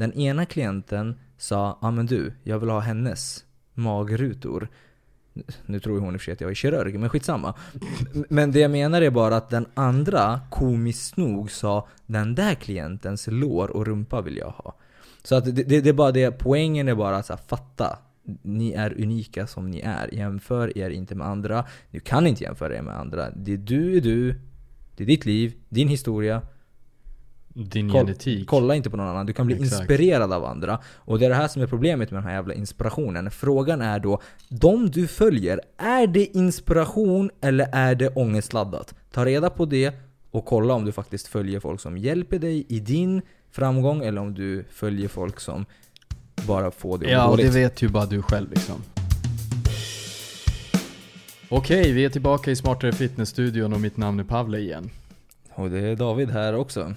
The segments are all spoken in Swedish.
Den ena klienten sa, ja ah, men du, jag vill ha hennes magrutor. Nu tror hon i och för sig att jag är kirurg, men skitsamma. Men det jag menar är bara att den andra, komiskt nog, sa den där klientens lår och rumpa vill jag ha. Så att det, det, det är bara det, poängen är bara att så här, fatta. Ni är unika som ni är. Jämför er inte med andra. Du kan inte jämföra er med andra. Det är du är du. Det är ditt liv, din historia. Din Koll, genetik. Kolla inte på någon annan. Du kan bli Exakt. inspirerad av andra. Och det är det här som är problemet med den här jävla inspirationen. Frågan är då, de du följer, är det inspiration eller är det ångestladdat? Ta reda på det och kolla om du faktiskt följer folk som hjälper dig i din framgång eller om du följer folk som bara får dig Ja, och det vet ju bara du själv liksom. Okej, vi är tillbaka i Smartare Fitness-studion och mitt namn är Pavle igen. Och det är David här också.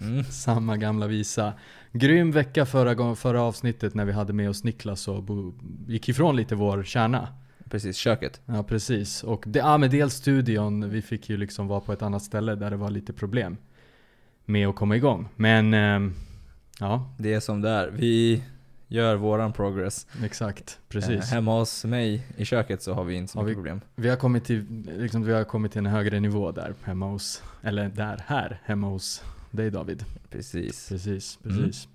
Mm. Samma gamla visa. Grym vecka förra, förra avsnittet när vi hade med oss Niklas och bo, gick ifrån lite vår kärna. Precis, köket. Ja precis. Och det, ja, med dels studion, vi fick ju liksom vara på ett annat ställe där det var lite problem med att komma igång. Men eh, ja. Det är som det är. Vi gör våran progress. Exakt, precis. Eh, hemma hos mig i köket så har vi inte så mycket vi, problem. Vi har, kommit till, liksom, vi har kommit till en högre nivå där hemma hos, eller där, här, hemma hos dig David. Precis. Precis, mm. precis. Mm.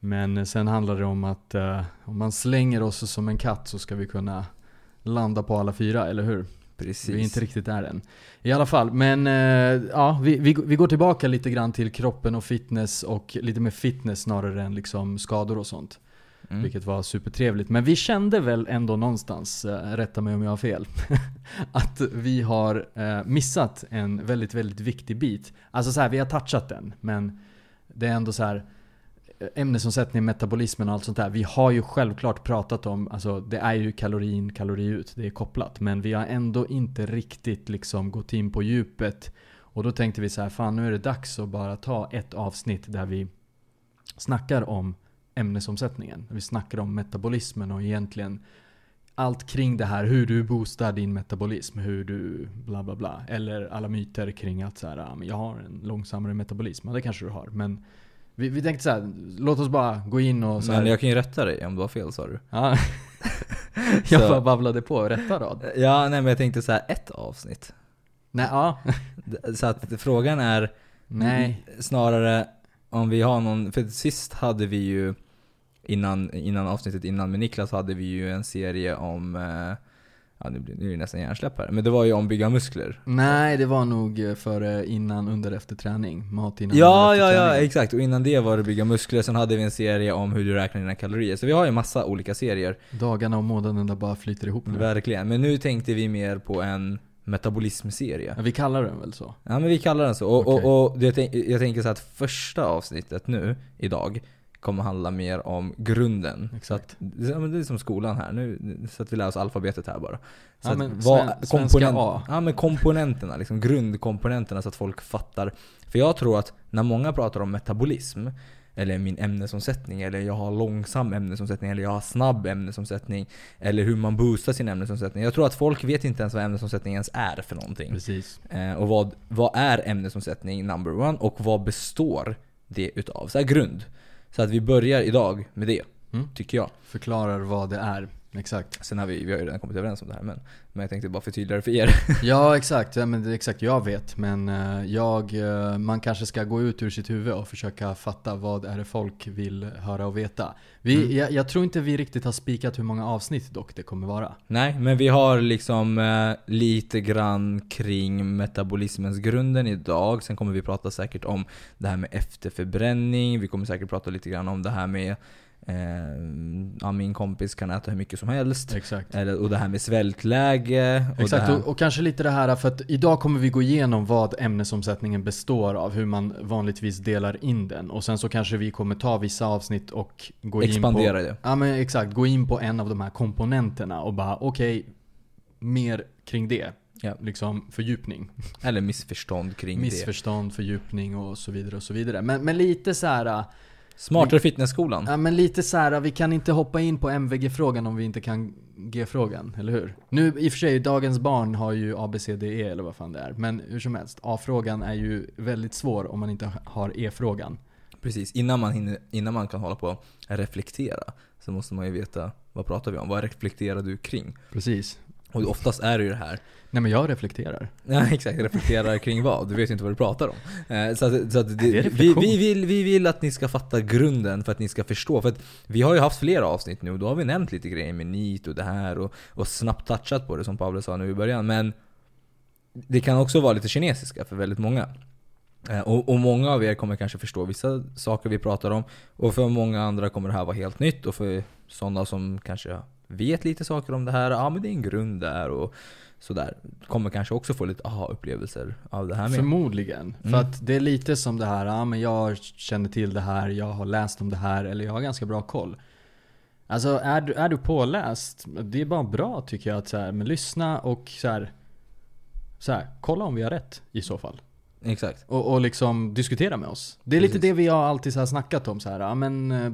Men sen handlar det om att uh, om man slänger oss som en katt så ska vi kunna landa på alla fyra, eller hur? Precis. Vi är inte riktigt där än. I alla fall, men uh, ja, vi, vi, vi går tillbaka lite grann till kroppen och fitness och lite mer fitness snarare än liksom skador och sånt. Mm. Vilket var supertrevligt. Men vi kände väl ändå någonstans, eh, rätta mig om jag har fel, att vi har eh, missat en väldigt, väldigt viktig bit. Alltså så här, vi har touchat den, men det är ändå så här eh, ämnesomsättning, metabolismen och allt sånt där. Vi har ju självklart pratat om, alltså det är ju kalori in, kalori ut, det är kopplat. Men vi har ändå inte riktigt liksom gått in på djupet. Och då tänkte vi så här, fan nu är det dags att bara ta ett avsnitt där vi snackar om ämnesomsättningen. Vi snackar om metabolismen och egentligen allt kring det här, hur du boostar din metabolism, hur du bla bla bla. Eller alla myter kring att så här, jag har en långsammare metabolism. Ja, det kanske du har. Men vi, vi tänkte så här, låt oss bara gå in och så Men jag kan ju rätta dig om du har fel sa du. Ja. jag bara babblade på, rätta rad. Ja, nej men jag tänkte så här, ett avsnitt. Nej, ja. så att frågan är nej. snarare om vi har någon, för sist hade vi ju innan, innan avsnittet innan med Niklas hade vi ju en serie om eh, Ja nu blir det nästan hjärnsläpp här. Men det var ju om bygga muskler. Nej, det var nog eh, före, innan, under, efter träning. Mat innan, ja, under, efter ja, träning. ja, exakt. Och innan det var det bygga muskler. Sen hade vi en serie om hur du räknar dina kalorier. Så vi har ju massa olika serier. Dagarna och månaderna bara flyter ihop nu. Verkligen. Men nu tänkte vi mer på en metabolismserie. Ja, vi kallar den väl så? Ja men vi kallar den så. Och, okay. och, och det, jag tänker så att första avsnittet nu, idag, kommer handla mer om grunden. Exakt. Så att, det är som skolan här nu, så att vi lär oss alfabetet här bara. Så ja, men vad, svenska A. Ja men komponenterna, liksom grundkomponenterna så att folk fattar. För jag tror att när många pratar om metabolism, eller min ämnesomsättning, eller jag har långsam ämnesomsättning, eller jag har snabb ämnesomsättning, eller hur man boostar sin ämnesomsättning. Jag tror att folk vet inte ens vad ämnesomsättning ens är för någonting. Precis. Eh, och vad, vad är ämnesomsättning number one, och vad består det utav? Så här grund. Så att vi börjar idag med det, mm. tycker jag. Förklarar vad det är. Exakt. Sen har vi, vi har ju redan kommit överens om det här men, men jag tänkte bara förtydliga det för er. ja exakt, ja, men det är exakt jag vet. Men uh, jag, uh, man kanske ska gå ut ur sitt huvud och försöka fatta vad är det folk vill höra och veta. Vi, mm. jag, jag, tror inte vi riktigt har spikat hur många avsnitt dock det kommer vara. Nej, men vi har liksom uh, lite grann kring metabolismens grunden idag. Sen kommer vi prata säkert om det här med efterförbränning. Vi kommer säkert prata lite grann om det här med Eh, ja, min kompis kan äta hur mycket som helst. Exakt. Eller, och det här med svältläge. Och Exakt, och, och, kanske lite det här för att idag kommer vi gå igenom vad ämnesomsättningen består av. Hur man vanligtvis delar in den. Och sen så kanske vi kommer ta vissa avsnitt och gå Expandera in på... det. Ja men exakt, gå in på en av de här komponenterna och bara okej, okay, mer kring det. Ja. Liksom fördjupning. Eller missförstånd kring missförstånd, det. Missförstånd, fördjupning och så vidare och så vidare. Men, men lite så här Smartare fitnessskolan. Ja men lite så här, vi kan inte hoppa in på MVG-frågan om vi inte kan G-frågan, eller hur? Nu i och för sig, dagens barn har ju ABCDE eller vad fan det är. Men hur som helst, A-frågan är ju väldigt svår om man inte har E-frågan. Precis, innan man, hinner, innan man kan hålla på och reflektera så måste man ju veta vad pratar vi om? Vad reflekterar du kring? Precis. Och oftast är det ju det här Nej men jag reflekterar. Ja exakt, reflekterar kring vad? Du vet ju inte vad du pratar om. Eh, Så att, så att det det, vi, vi, vill, vi vill att ni ska fatta grunden för att ni ska förstå. För att vi har ju haft flera avsnitt nu och då har vi nämnt lite grejer med NEET och det här och, och snabbt touchat på det som Pavle sa nu i början. Men det kan också vara lite kinesiska för väldigt många. Eh, Och, och många av er kommer kanske förstå vissa saker vi pratar om. Och för många andra kommer det här vara helt nytt. Och för sådana som kanske vet lite saker om det här, ja men det är en grund där och sådär. Kommer kanske också få lite aha-upplevelser av det här med. Förmodligen. För Mm. att det är lite som det här, ja men jag känner till det här, jag har läst om det här, eller jag har ganska bra koll. Alltså är du, är du påläst, det är bara bra tycker jag att så här, men lyssna och så här, så här, kolla om vi har rätt i så fall. Exakt. Och, och liksom diskutera med oss. Det är lite Precis. det vi har alltid så här snackat om så här, ja men eh,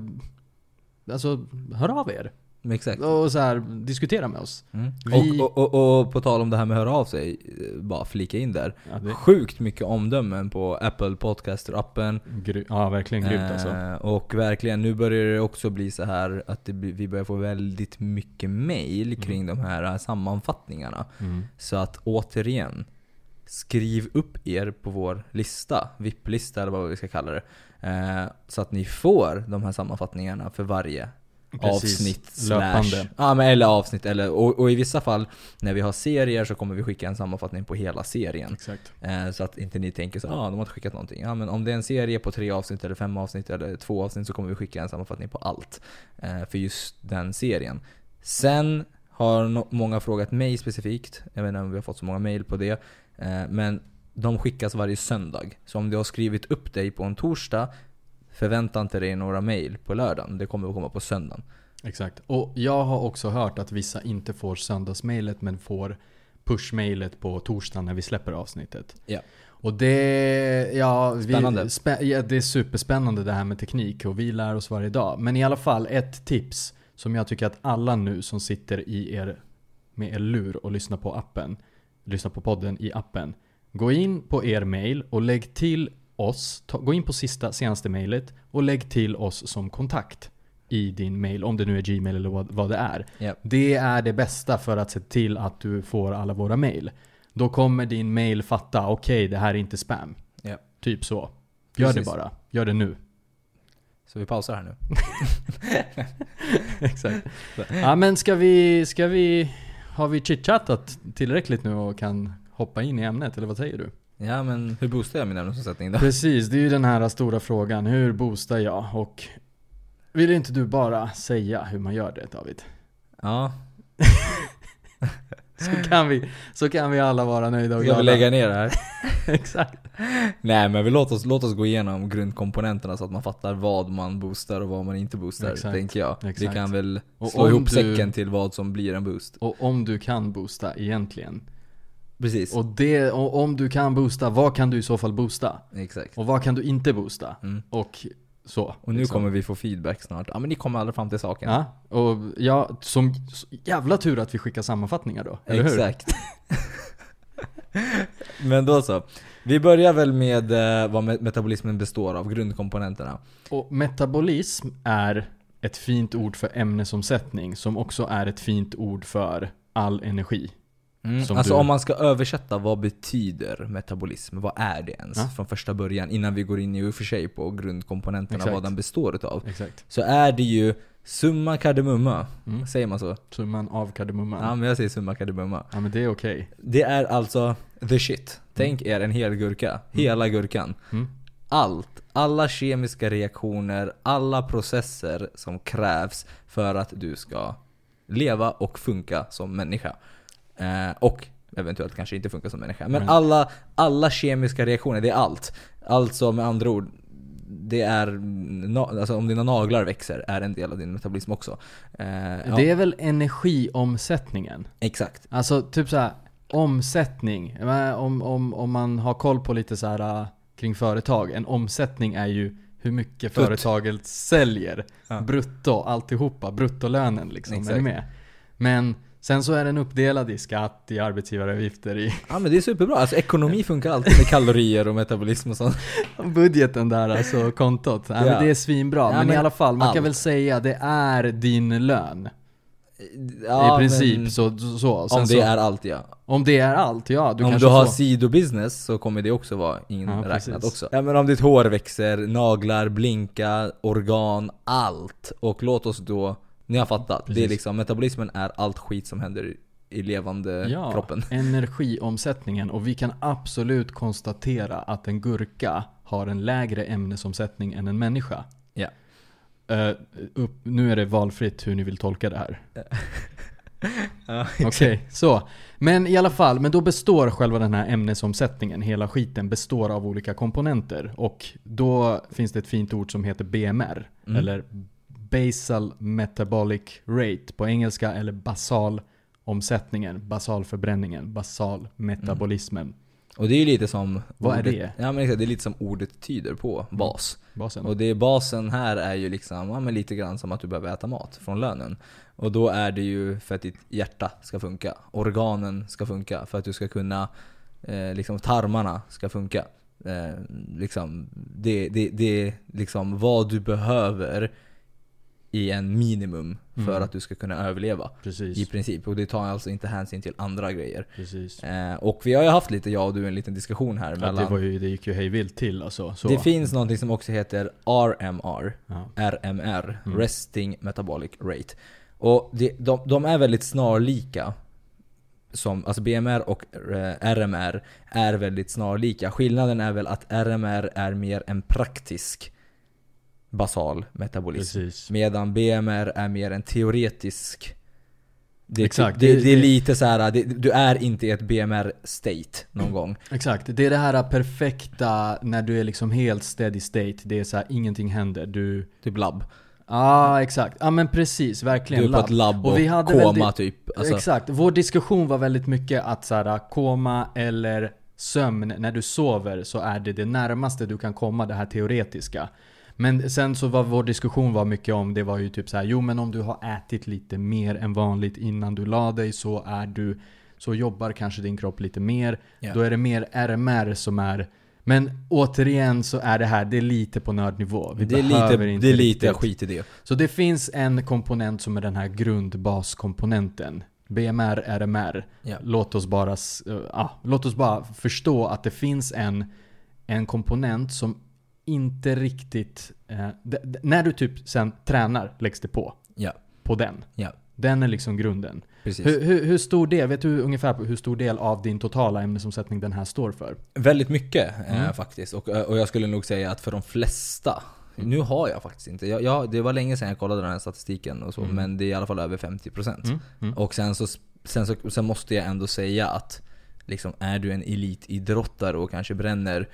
Alltså, hör av er. Exakt. Och så här, diskutera med oss. Mm. Vi- Och, och, och, och på tal om det här med att höra av sig, eh, bara flika in där. Ja, det, Sjukt mycket omdömen på Apple Podcaster-appen. gry, ja verkligen grymt alltså. Eh, och verkligen, nu börjar det också bli så här att det, vi börjar få väldigt mycket mail kring de här eh, sammanfattningarna. Mm. Så att återigen, skriv upp er på vår lista, VIP-lista eller vad vi ska kalla det. Eh, så att ni får de här sammanfattningarna för varje Precis. avsnitt Löpande. ja, men eller avsnitt eller, och, och i vissa fall när vi har serier så kommer vi skicka en sammanfattning på hela serien. Eh, så att inte ni tänker så ah, de har inte skickat någonting. Ja, men om det är en serie på tre avsnitt eller fem avsnitt eller två avsnitt så kommer vi skicka en sammanfattning på allt. Eh, för just den serien. Sen har no- många frågat mig specifikt. Jag vet inte om vi har fått så många mail på det. Eh, men de skickas varje söndag. Så om du har skrivit upp dig på en torsdag Förvänta inte dig några mail på lördagen. Det kommer att komma på söndagen. Exakt. Och jag har också hört att vissa inte får söndagsmailet men får pushmailet på torsdagen när vi släpper avsnittet. Ja. Och det, ja, vi, Spännande. spä, ja, det är superspännande det här med teknik och vi lär oss varje dag. Men i alla fall ett tips som jag tycker att alla nu som sitter i er, med er lur och lyssnar på appen, lyssnar på podden i appen. Gå in på er mail och lägg till oss, ta, gå in på sista, senaste mailet och lägg till oss som kontakt i din mail, om det nu är Gmail eller vad, vad det är. Ja. Det är det bästa för att se till att du får alla våra mail. Då kommer din mail fatta, okej det här är inte spam. Ja. Typ så. Gör Precis. det bara. Gör det nu. Så vi pausar här nu. Exakt. Ja men ska vi, ska vi, har vi chitchattat tillräckligt nu och kan hoppa in i ämnet eller vad säger du? Ja men hur boostar jag min ämnesomsättning då? Precis, det är ju den här stora frågan. Hur boostar jag? Och vill inte du bara säga hur man gör det David? Ja, Så kan vi, så kan vi alla vara nöjda och ska vi glada. lägga ner det här? Exakt. Nej men vi låt oss, låt oss gå igenom grundkomponenterna så att man fattar vad man boostar och vad man inte boostar, Exakt. tänker jag. Det Exakt. kan väl slå ihop du- säcken till vad som blir en boost. Och om du kan boosta egentligen. Precis. Och, det, och om du kan boosta, vad kan du i så fall boosta? Exakt. Och vad kan du inte boosta? Mm. Och så. Och nu liksom. kommer vi få feedback snart. Ja men ni kommer aldrig fram till saken. Ja, och ja, som jävla tur att vi skickar sammanfattningar då. Eller hur? Exakt. men då så. Vi börjar väl med eh, vad me- metabolismen består av, grundkomponenterna. Och metabolism är ett fint ord för ämnesomsättning som också är ett fint ord för all energi. Mm. Alltså du- om man ska översätta, vad betyder metabolism? Vad är det ens? Ja. Från första början, innan vi går in i och för sig på grundkomponenterna, Exakt. vad den består utav. Exakt. Så är det ju summa kardemumma. Mm. Säger man så? Summan av kardemumman. Ja men jag säger summa kardemumma. Ja men det är okej. Det är alltså the shit. Tänk er en hel gurka. Hela gurkan. Mm. Allt, alla kemiska reaktioner, alla processer som krävs för att du ska leva och funka som människa. Eh, och eventuellt kanske inte funka som människa. Men Men- alla, alla kemiska reaktioner, det är allt. Alltså med andra ord, det är, alltså om dina naglar växer är en del av din metabolism också. Eh, ja, Det är väl energiomsättningen? Exakt. Alltså typ så här omsättning. Om, om, om man har koll på lite så här äh, kring företag. En omsättning är ju hur mycket Putt. företaget säljer. Ja. Brutto, alltihopa. Bruttolönen liksom. Är Exakt. du med? Men Sen så är den uppdelad i skatt, i arbetsgivaravgifter, i Ja men det är superbra, alltså ekonomi funkar alltid med kalorier och metabolism och sånt. budgeten där, alltså kontot. Ja, Ja. men det är svinbra. Ja, men, i men alla fall, man kan allt. väl säga det är din lön. Ja, I princip men så. så. Sen Om så, det är allt ja. om det är allt, ja. Du om du har får. sidobusiness så kommer det också vara Ja, inräknat precis. också. Ja men om ditt hår växer, naglar, blinka, organ, allt. Och låt oss då, ni har fattat. Det är liksom, metabolismen är allt skit som händer i levande Ja, kroppen. energiomsättningen. Och vi kan absolut konstatera att en gurka har en lägre ämnesomsättning än en människa. Ja. Eh, upp, nu är det valfritt hur ni vill tolka det här. Ja, Okej, så. Men i alla fall, men då består själva den här ämnesomsättningen, hela skiten, består av olika komponenter. Och då finns det ett fint ord som heter BMR. Mm. Eller Basal Metabolic Rate på engelska, eller basal omsättningen, basalförbränningen, basal metabolismen. Och det är ju lite som... Vad är ordet, det? Ja men det är lite som ordet tyder på, bas. Basen. Och det basen här är ju liksom, ja, men lite grann som att du behöver äta mat från lönen. Och då är det ju för att ditt hjärta ska funka. Organen ska funka. För att du ska kunna, eh, liksom tarmarna ska funka. Eh, liksom, det, det, det är liksom vad du behöver i en minimum för Mm. att du ska kunna överleva. Precis. I princip. Och det tar alltså inte hänsyn till andra grejer. Precis. Eh, och vi har ju haft lite, jag och du, en liten diskussion här Ja, mellan... det, var ju, det gick ju hejvilt till alltså. Så. Det finns någonting som också heter RMR. ja. RMR, Mm. Resting Metabolic Rate. Och det, de, de är väldigt snarlika. Som, alltså BMR och eh, RMR är väldigt snarlika. Skillnaden är väl att RMR är mer en praktisk basal metabolism. Precis. Medan BMR är mer en teoretisk det, Exakt, Det, det- det är lite så här, det, du är inte i ett BMR-state någon gång. Exakt, det är det här perfekta när du är liksom helt steady state. Det är så här, ingenting händer. Du... Typ labb. Ja, ah, exakt. Ja men precis, verkligen Du är på ett labb och, Och vi hade koma väldigt- typ. Alltså, Exakt, vår diskussion var väldigt mycket att så här, koma eller sömn, när du sover så är det det närmaste du kan komma det här teoretiska. Men sen så var vår diskussion var mycket om, det var ju typ så här, jo men om du har ätit lite mer än vanligt innan du la dig så är du, så jobbar kanske din kropp lite mer. Ja. Då är det mer RMR som är men återigen så är det här, det är lite på nördnivå. Vi det är behöver lite, inte det är lite riktigt- skit i det. så det finns en komponent som är den här grundbaskomponenten. BMR, RMR. Ja. Låt, oss bara, ja, låt oss bara förstå att det finns en, en komponent som inte riktigt... Eh, d- d- när du typ sen tränar läggs det på. Ja. På den. Ja. Den är liksom grunden. Precis. Hur, hur, hur stor del, vet du ungefär hur stor del av din totala ämnesomsättning den här står för? Väldigt mycket eh, Mm. faktiskt. Och, och jag skulle nog säga att för de flesta, nu har jag faktiskt inte, jag, jag, det var länge sedan jag kollade den här statistiken och så, Mm. men det är i alla fall över 50%. Mm, mm. Och sen så, sen, så, sen måste jag ändå säga att liksom, är du en elitidrottare och kanske bränner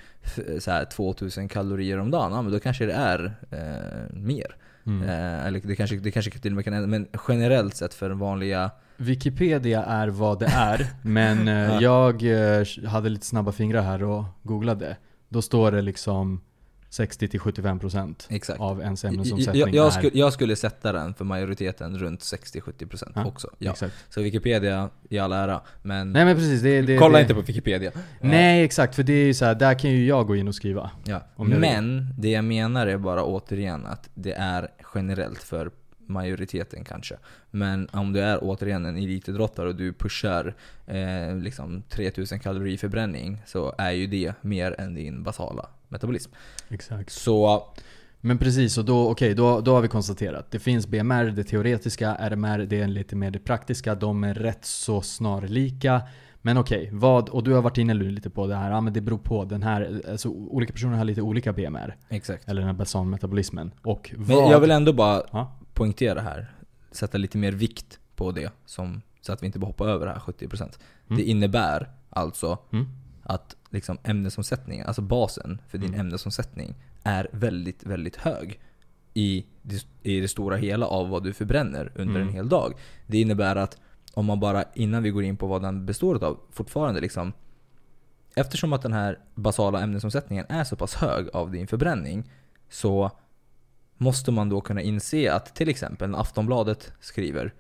så här 2000 kalorier om dagen, ja, men då kanske det är eh, mer. Mm. Eh, eller det kanske, det kanske till och med kan ändra, men generellt sett för vanliga Wikipedia är vad det är, men eh, Ja. jag eh, hade lite snabba fingrar här och googlade. Då står det liksom 60-75% Exakt. av ens ämnesomsättning jag, jag, skulle, jag skulle sätta den för majoriteten runt 60-70% Ja, också. Ja. Exakt. Så Wikipedia i all ära, men Nej men precis, det, det kolla det, inte på Wikipedia. Nej exakt, för det är ju så här, där kan ju jag gå in och skriva. Ja. Men det jag menar är bara återigen att det är generellt för majoriteten kanske. Men om du är återigen en elitidrottare och du pushar eh, liksom 3000 kalorier förbränning så är ju det mer än din basala metabolism. Exakt. Så Men precis, och då, okej, då, då har vi konstaterat. Det finns BMR, det teoretiska, RMR, det är lite mer det praktiska. De är rätt så snarlika. Men okej, vad, och du har varit inne lite på det här, ja men det beror på den här, alltså olika personer har lite olika BMR. exakt. Eller den här basalmetabolismen. Och vad... Men jag vill ändå bara Ja. poängtera här, sätta lite mer vikt på det som, så att vi inte bara hoppar över det här 70%. Mm. Det innebär alltså Mm. att liksom ämnesomsättningen, alltså basen för din Mm. ämnesomsättning är väldigt, väldigt hög i det, i det stora hela av vad du förbränner under Mm. en hel dag. Det innebär att om man bara, innan vi går in på vad den består av, fortfarande liksom Eftersom att den här basala ämnesomsättningen är så pass hög av din förbränning så måste man då kunna inse att till exempel när Aftonbladet skriver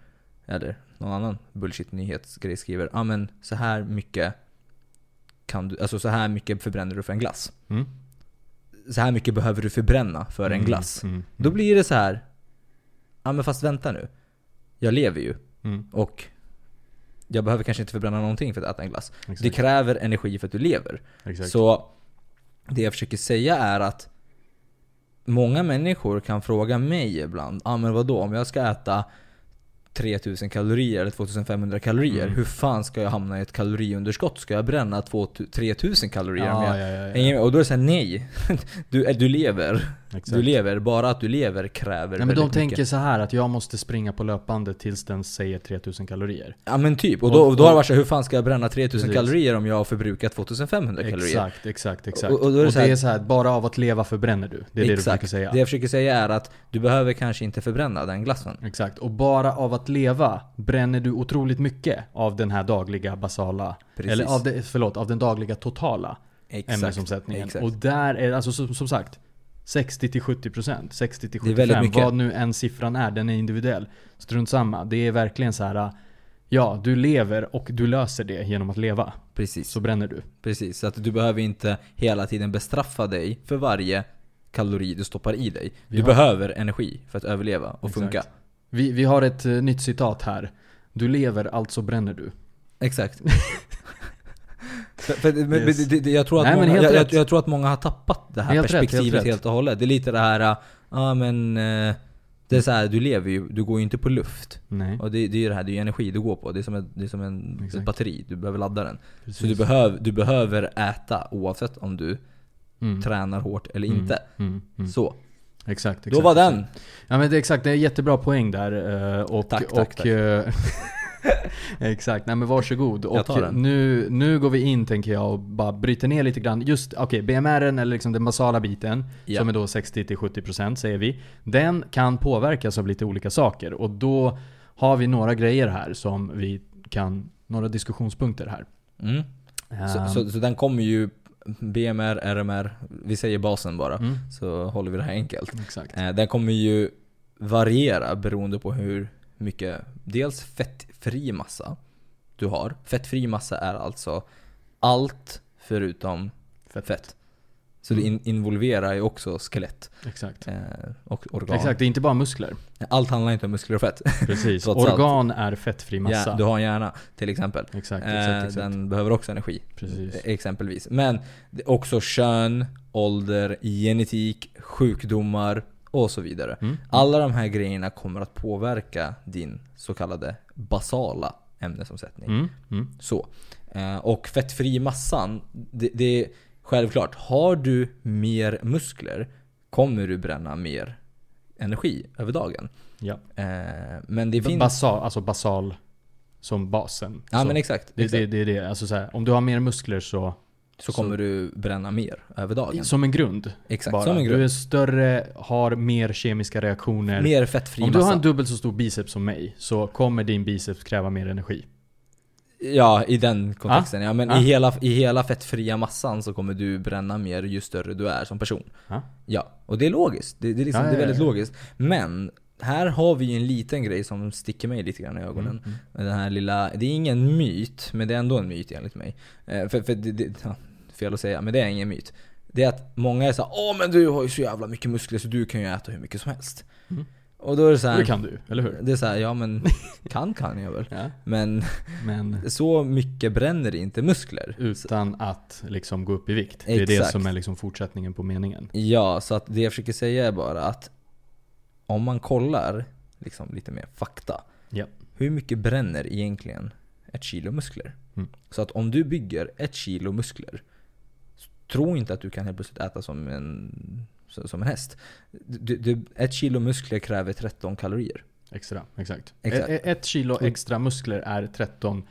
eller någon annan bullshit nyhetsgrej skriver, ja men så här mycket kan du, alltså så här mycket förbränner du för en glass. Mm. Så här mycket behöver du förbränna för en glass. Mm. Då blir det så här. Ja men fast vänta nu. Jag lever ju. Mm. Och jag behöver kanske inte förbränna någonting för att äta en glass. Exakt. Det kräver energi för att du lever. Exakt. Så det jag försöker säga är att många människor kan fråga mig ibland, ja ah, men vadå om jag ska äta 3000 kalorier eller 2500 kalorier, Mm. hur fan ska jag hamna i ett kaloriunderskott? Ska jag bränna 2000 3000 kalorier? ja, jag, ja, ja, Och då är det såhär, nej. Du, du lever. Exakt. Du lever. Bara att du lever kräver Nej, men de väldigt tänker mycket. så här att jag måste springa på löpande tills den säger 3000 kalorier. Ja men typ. Och Och- då, och då har det och- varit så här, hur fan ska jag bränna 3000 Precis. kalorier om jag har förbrukat 2500 kalorier? Exakt, exakt, exakt. Och- Och, och då är det det, så här- är så här, bara av att leva förbränner du. Det är det du försöker säga. Det jag försöker säga är att du behöver kanske inte förbränna den glassen. Exakt. Och bara av att leva bränner du otroligt mycket av den här dagliga basala, Precis. eller av det, förlåt, av den dagliga totala Exakt. ämnesomsättningen. Exakt. Och där är alltså som, som sagt 60-70%, 60-75%, väldigt mycket. vad nu än siffran är, den är individuell. Strunt samma. Det är verkligen så här. Ja, du lever och du löser det genom att leva. Precis. Så bränner du. Precis. Så att du behöver inte hela tiden bestraffa dig för varje kalori du stoppar i dig. Vi Du har- behöver energi för att överleva och Exakt. funka. Vi, vi har ett eh, nytt citat här. Du lever, alltså bränner du. Exakt. för, för, men, men Yes. det, det, jag, tror att Nej, många, helt jag, jag, rätt. jag tror att många har tappat det här Helt rätt, helt perspektivet helt, och hållet. Det är lite det här, ja men eh, det är så här, du lever ju, du går ju inte på luft. Nej. Och det, det är ju det här, det är ju energi du går på. Det är som, ett, det är som en, Exakt. ett batteri, du behöver ladda den. Precis. Så du, behöv, du behöver äta oavsett om du Mm. tränar hårt eller Mm, inte. Mm, mm. Så, Exakt, exakt. då var den. Ja men det är exakt, det är jättebra poäng där. eh, Och, Tack, tack, och, tack. exakt, nej men varsågod. Jag Och tar den. nu, nu går vi in tänker jag och bara bryter ner lite grann. Just, okej, BMR eller liksom den basala biten, Ja. som är då 60-70% säger vi. Den kan påverkas av lite olika saker. Och då har vi några grejer här som vi kan, några diskussionspunkter här. Mm. Så, Ehm, så, så den kommer ju BMR, RMR, vi säger basen bara. mm, Så håller vi det här enkelt. exakt. Eh, den kommer ju variera beroende på hur mycket, dels fettfri massa du har. Fettfri massa är alltså allt förutom Fett. fett. Så det Mm. in, involverar ju också skelett Exakt. eh, och organ. Exakt, det är inte bara muskler. Allt handlar inte om muskler och fett. Precis. Trots allt. Organ är fettfri massa. Ja, du har en hjärna till exempel. Exakt, Eh, exakt, exakt. Den behöver också energi. Precis. Eh, Exempelvis. Men också kön, ålder, genetik, sjukdomar och så vidare. Mm. Alla de här grejerna kommer att påverka din så kallade basala ämnesomsättning. Mm. Mm. Så. Eh, Och fettfri massan, det, det är självklart. Har du mer muskler kommer du bränna mer energi över dagen. Ja. Eh, Men det finns... Basal, alltså basal som basen. Ja så men exakt. det, exakt. det, det är det. Alltså så här, om du har mer muskler så... så kommer du bränna mer över dagen. Som en grund. Exakt, bara. som en Du grund. är större, har mer kemiska reaktioner. Mer fettfri om du massa. har en dubbelt så stor biceps som mig så kommer din biceps kräva mer energi. Ja, i den kontexten. Ja, men Ah. i, hela, i hela fettfria massan så kommer du bränna mer ju större du är som person. Ah. Ja, och det är logiskt. Det, det, är, liksom, det är väldigt logiskt. Men, här har vi ju en liten grej som sticker mig lite grann i ögonen. Mm, Den här lilla, det är ingen myt, men det är ändå en myt enligt mig. Eh, för för det, det, ja, fel att säga, men det är ingen myt. Det är att många är såhär Åh men du har ju så jävla mycket muskler så du kan ju äta hur mycket som helst. Mm. Och då är det så här, Det kan du, eller hur? Det är såhär, ja men kan kan jag väl. Ja. Men Men så mycket bränner inte muskler. utan att liksom gå upp i vikt. Det är det Exakt. som är liksom fortsättningen på meningen. Ja, så att det jag försöker säga är bara att om man kollar liksom lite mer fakta. Ja. Hur mycket bränner egentligen ett kilo muskler? Mm. Så att om du bygger ett kilo muskler, tro inte att du kan helt plötsligt äta som en, som en häst. Du, du, ett kilo muskler kräver 13 kalorier. Extra, exakt. Exakt. E- Ett kilo extra muskler är 13,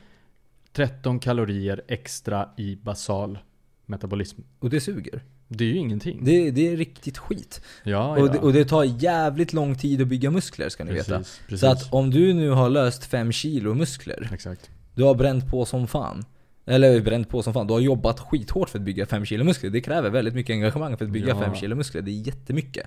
13 kalorier extra i basal metabolism. Och det suger. Det är ju ingenting. Det, det är riktigt skit. ja, ja. Och, det, och det tar jävligt lång tid att bygga muskler ska ni veta. precis, precis. Så att om du nu har löst 5 kilo muskler, Exakt. du har bränt på som fan. Eller bränt på som fan, du har jobbat skithårt för att bygga 5 kilo muskler. Det kräver väldigt mycket engagemang för att bygga Ja. 5 kilo muskler. Det är jättemycket.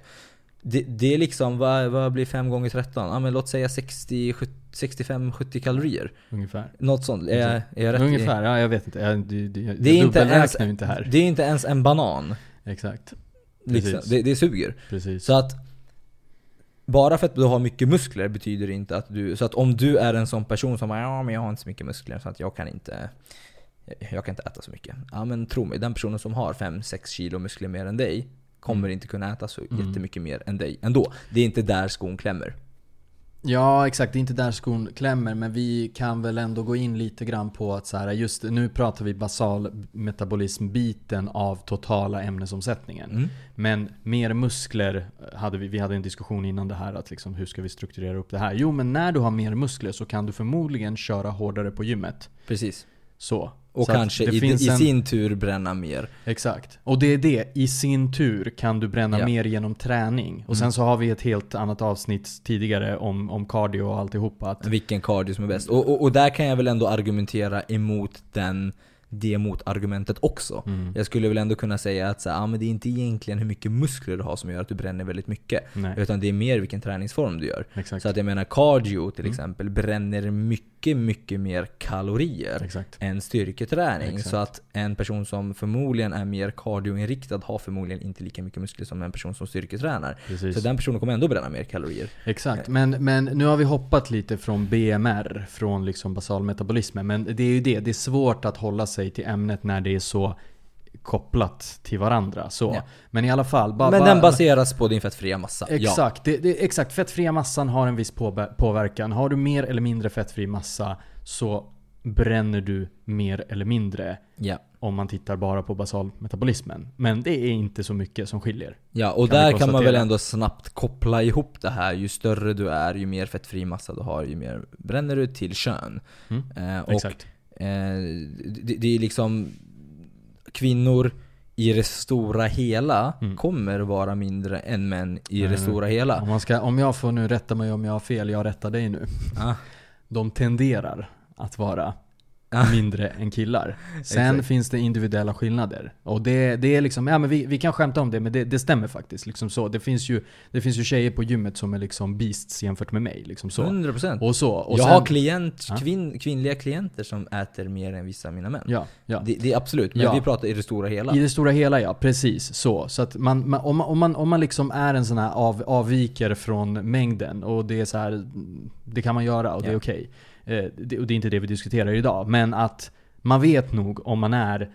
det, det är liksom, vad, vad blir 5 gånger 13? Ja men låt säga 60, 65-70 kalorier. Ungefär. Något sånt. Är, jag- är jag rätt i- Ungefär, ja jag vet inte. Jag, det, det, jag Det är, inte ens, inte här. det är inte ens en banan. Exakt. Liksom. Precis. Det, det suger. Precis. Så att bara för att du har mycket muskler betyder det inte att du... Så att om du är en sån person som bara, ja men jag har inte så mycket muskler så att jag kan inte... Jag kan inte äta så mycket. Ja men tro mig, den personen som har 5-6 kilo muskler mer än dig kommer inte kunna äta så Mm. jättemycket mer än dig ändå. Det är inte där skon klämmer. Ja exakt, det är inte där skon klämmer men vi kan väl ändå gå in lite grann på att så här, just nu pratar vi basal metabolism-biten av totala ämnesomsättningen. Mm. Men mer muskler hade vi, vi hade en diskussion innan det här att liksom, hur ska vi strukturera upp det här? Jo men när du har mer muskler så kan du förmodligen köra hårdare på gymmet. Precis. Så. Och Så kanske i, finns i en- sin tur bränna mer. Exakt. Och det är det, i sin tur kan du bränna Ja. mer genom träning. Och sen Mm. så har vi ett helt annat avsnitt tidigare om, om cardio och alltihopa. Att, Vilken cardio som är bäst. Och, och, och där kan jag väl ändå argumentera emot den, det motargumentet också. mm, Jag skulle väl ändå kunna säga att så här, ah, men det är inte egentligen hur mycket muskler du har som gör att du bränner väldigt mycket. nej, Utan det är mer vilken träningsform du gör. exakt. Så att jag menar cardio till Mm. exempel bränner mycket, mycket mer kalorier exakt. än styrketräning. Exakt. Så att en person som förmodligen är mer cardioinriktad har förmodligen inte lika mycket muskler som en person som styrketränar. Precis. Så den personen kommer ändå bränna mer kalorier. Exakt, men, men nu har vi hoppat lite från BMR, från liksom basalmetabolismen. Men det är ju det, det är svårt att hålla sig till ämnet när det är så kopplat till varandra. Så. Ja. Men i alla fall, bara, Men bara, den baseras på din fettfria massa. Ja. Exakt, det, det, exakt. Fettfria massan har en viss påver- påverkan. Har du mer eller mindre fettfri massa så bränner du mer eller mindre Ja. om man tittar bara på basalmetabolismen. Men det är inte så mycket som skiljer. Ja, och Kan där kan man väl ändå snabbt koppla ihop det här. Ju större du är, ju mer fettfri massa du har, ju mer bränner du till kön. Mm, Eh, och Exakt. eh, det, det är liksom kvinnor i det stora hela Mm. kommer vara mindre än män i Nej, det stora hela. Om, man ska, om jag får nu rätta mig om jag har fel, jag rättar dig nu. Ah, De tenderar att vara. Mindre än killar. Sen finns det individuella skillnader. Och det, det är liksom, ja men vi, vi kan skämta om det men det, det stämmer faktiskt. Liksom så. Det, finns ju, det finns ju tjejer på gymmet som är liksom beasts jämfört med mig. Liksom så. 100%. Och så. Och jag sen, har klient, Ja. kvinn, kvinnliga klienter som äter mer än vissa av mina män. Ja, ja. Det, det är absolut, men Ja. vi pratar i det stora hela. I det stora hela ja, precis så. Så att man, man, om, man, om, man, om man liksom är en sån här av, avviker från mängden och det är så här, det kan man göra och det är Ja. okej. Eh, det, och det är inte det vi diskuterar idag. Men att man vet nog om man är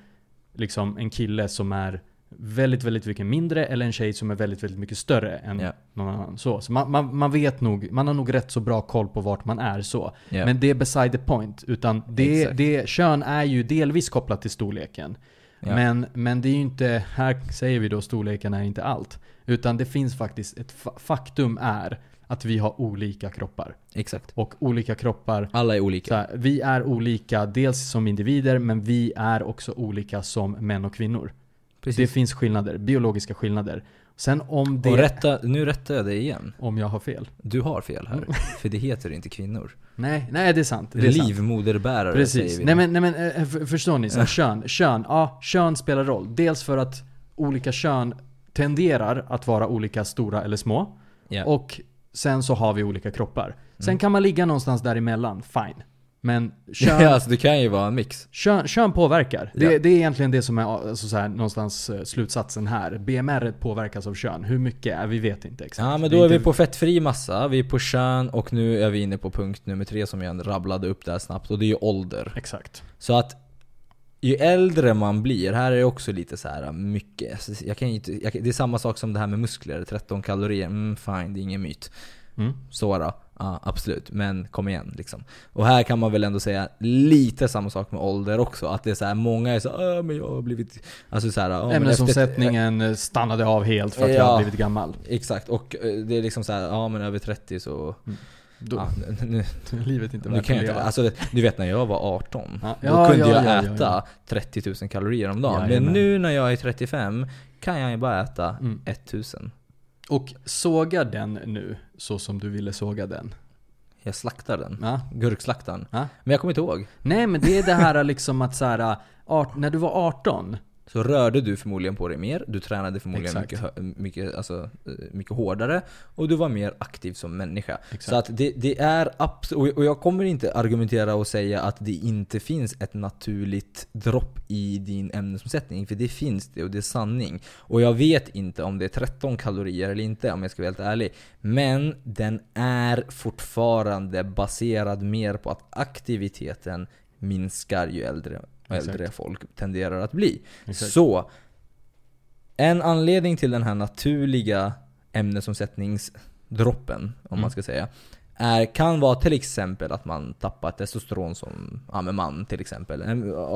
liksom en kille som är väldigt, väldigt mycket mindre eller en tjej som är väldigt, väldigt mycket större än Ja. någon annan. Så, så man, man, man vet nog, man har nog rätt så bra koll på vart man är så. Ja. Men det är beside the point. Utan det, Exakt. det, kön är ju delvis kopplat till storleken. Ja. Men, men det är ju inte, här säger vi då storleken är inte allt. Utan det finns faktiskt, ett fa- faktum är att vi har olika kroppar. Exakt. Och olika kroppar, Alla är olika. här, vi är olika dels som individer men vi är också olika som män och kvinnor. Precis. Det finns skillnader, biologiska skillnader. Sen om det, Och rätta, nu rättar jag dig igen. om jag har fel. Du har fel här. För det heter inte kvinnor. Nej, nej det är sant. Det är. Livmoderbärare säger Precis. vi. Nej men, nej, men eh, för, förstår ni? Så här, kön, kön, ja, kön spelar roll. Dels för att olika kön tenderar att vara olika stora eller små. Ja. Och sen så har vi olika kroppar. Sen Mm. kan man ligga någonstans däremellan, fine. Men kön, Ja, alltså det kan ju vara en mix. kön, kön påverkar. Det, Ja. det är egentligen det som är alltså, så här, någonstans eh, slutsatsen här. BMR påverkas av kön. Hur mycket? är Vi vet inte exakt. Ja men då är vi inte- på fettfri massa, vi är på kön och nu är vi inne på punkt nummer tre som jag rabblade upp där snabbt och det är ju ålder. Exakt. Så att ju äldre man blir, här är det också lite så här mycket. alltså, Jag kan inte, jag, det är samma sak som det här med muskler, 13 kalorier, mm, fine det är ingen myt. Mm. Så då, ja absolut. Men kom igen liksom. Och här kan man väl ändå säga lite samma sak med ålder också. Att det är så här, många är så "Ah, men jag har blivit... Alltså så här, ja, men efter- Ämnesomsättningen eh, stannade av helt för att jag Ja. har blivit gammal. Exakt, och eh, det är liksom så här, ja men över 30 så... Då, Ja, nu, Livet inte nu värt kan jag inte, alltså, du vet när jag var 18, Ja. då Ja, kunde ja, jag ja, ja, äta ja. 30 000 kalorier om dagen. Men nu när jag är 35 kan jag ju bara äta Mm. 1000. Och såga den nu så som du ville såga den. Jag slaktar den. Ja. Gurkslaktaren. Ja. Men jag kommer inte ihåg. Nej men det är det här liksom att så här, art, när du var 18 så rörde du förmodligen på dig mer, du tränade förmodligen Exakt. mycket, mycket, alltså, eh, mycket hårdare och du var mer aktiv som människa. Exakt. Så att det, det är absolut, och jag kommer inte argumentera och säga att det inte finns ett naturligt dropp i din ämnesomsättning, för det finns det och det är sanning. Och jag vet inte om det är 13 kalorier eller inte om jag ska vara helt ärlig. Men den är fortfarande baserad mer på att aktiviteten minskar ju äldre, Exakt. äldre folk tenderar att bli. Exakt. Så, en anledning till den här naturliga ämnesomsättningsdroppen, om Mm. man ska säga, är, kan vara till exempel att man tappar testosteron som ja, man till exempel.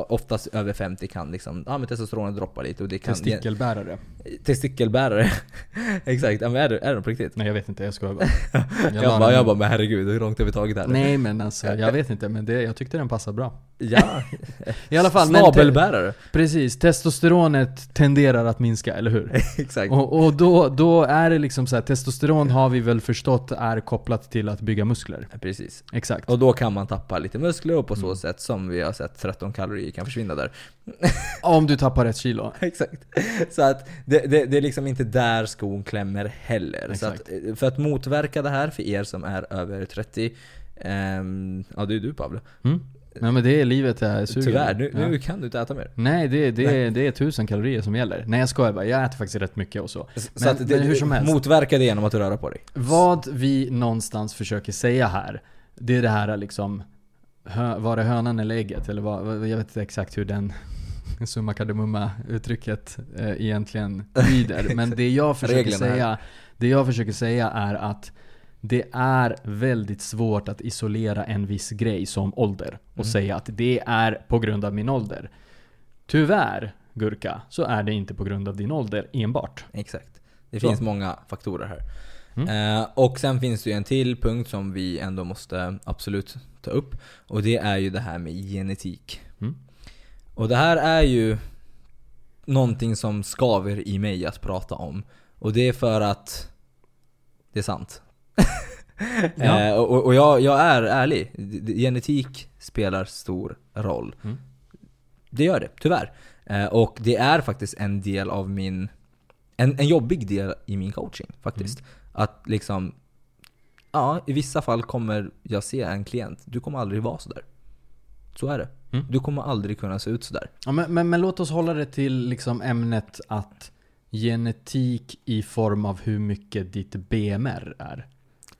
Oftast över 50 kan liksom, ja men testosteronet droppa lite och det kan... Testikelbärare. Testikelbärare. Exakt, ja, men är det, är det på riktigt? Nej jag vet inte, jag skojar bara. Jag, la bara, jag bara, men herregud, hur långt har vi tagit här? Nej men alltså, jag vet inte men det, jag tyckte den passade bra. Ja, I alla fall, snabelbärare. precis. Testosteronet tenderar att minska, eller hur? Exakt. Och, och då, då är det liksom så här, testosteron har vi väl förstått är kopplat till att bygga muskler. Precis. Exakt. Och då kan man tappa lite muskler och på så Mm. sätt som vi har sett 13 kalorier kan försvinna där. Om du tappar rätt kilo. Exakt. Så att det, det, det är liksom inte där skon klämmer heller. Så att, eh, för att motverka det här för er som är över 30, ehm, ja det är du Pablo. Mm? Nej men det är livet jag suger. Tyvärr, nu, Ja. nu kan du inte äta mer. Nej, det, det, det är tusen kalorier som gäller. Nej jag skojar bara, jag äter faktiskt rätt mycket och så. Så Men- att det, men hur som helst. Motverka det genom att röra på dig. Vad vi någonstans försöker säga här, det är det här liksom, var det hönan eller ägget? Eller vad, jag vet inte exakt hur den summa kardemumma uttrycket eh, egentligen lyder. Men det jag försöker säga, det jag försöker säga är att det är väldigt svårt att isolera en viss grej som ålder och Mm. säga att det är på grund av min ålder. Tyvärr, Gurka, så är det inte på grund av din ålder enbart. Exakt. Det Så. finns många faktorer här. Mm. Eh, och sen finns det ju en till punkt som vi ändå måste absolut ta upp. Och det är ju det här med genetik. Mm. Och det här är ju någonting som skaver i mig att prata om. Och det är för att det är sant. Ja. Eh, och och jag, jag är ärlig. Genetik spelar stor roll. Mm. Det gör det, tyvärr. Eh, och det är faktiskt en del av min... En, en jobbig del i min coaching faktiskt. Mm. Att liksom... Ja, i vissa fall kommer jag se en klient. Du kommer aldrig vara sådär. Så är det. Mm. Du kommer aldrig kunna se ut sådär. Ja, men, men, men låt oss hålla det till liksom ämnet att genetik i form av hur mycket ditt BMR är.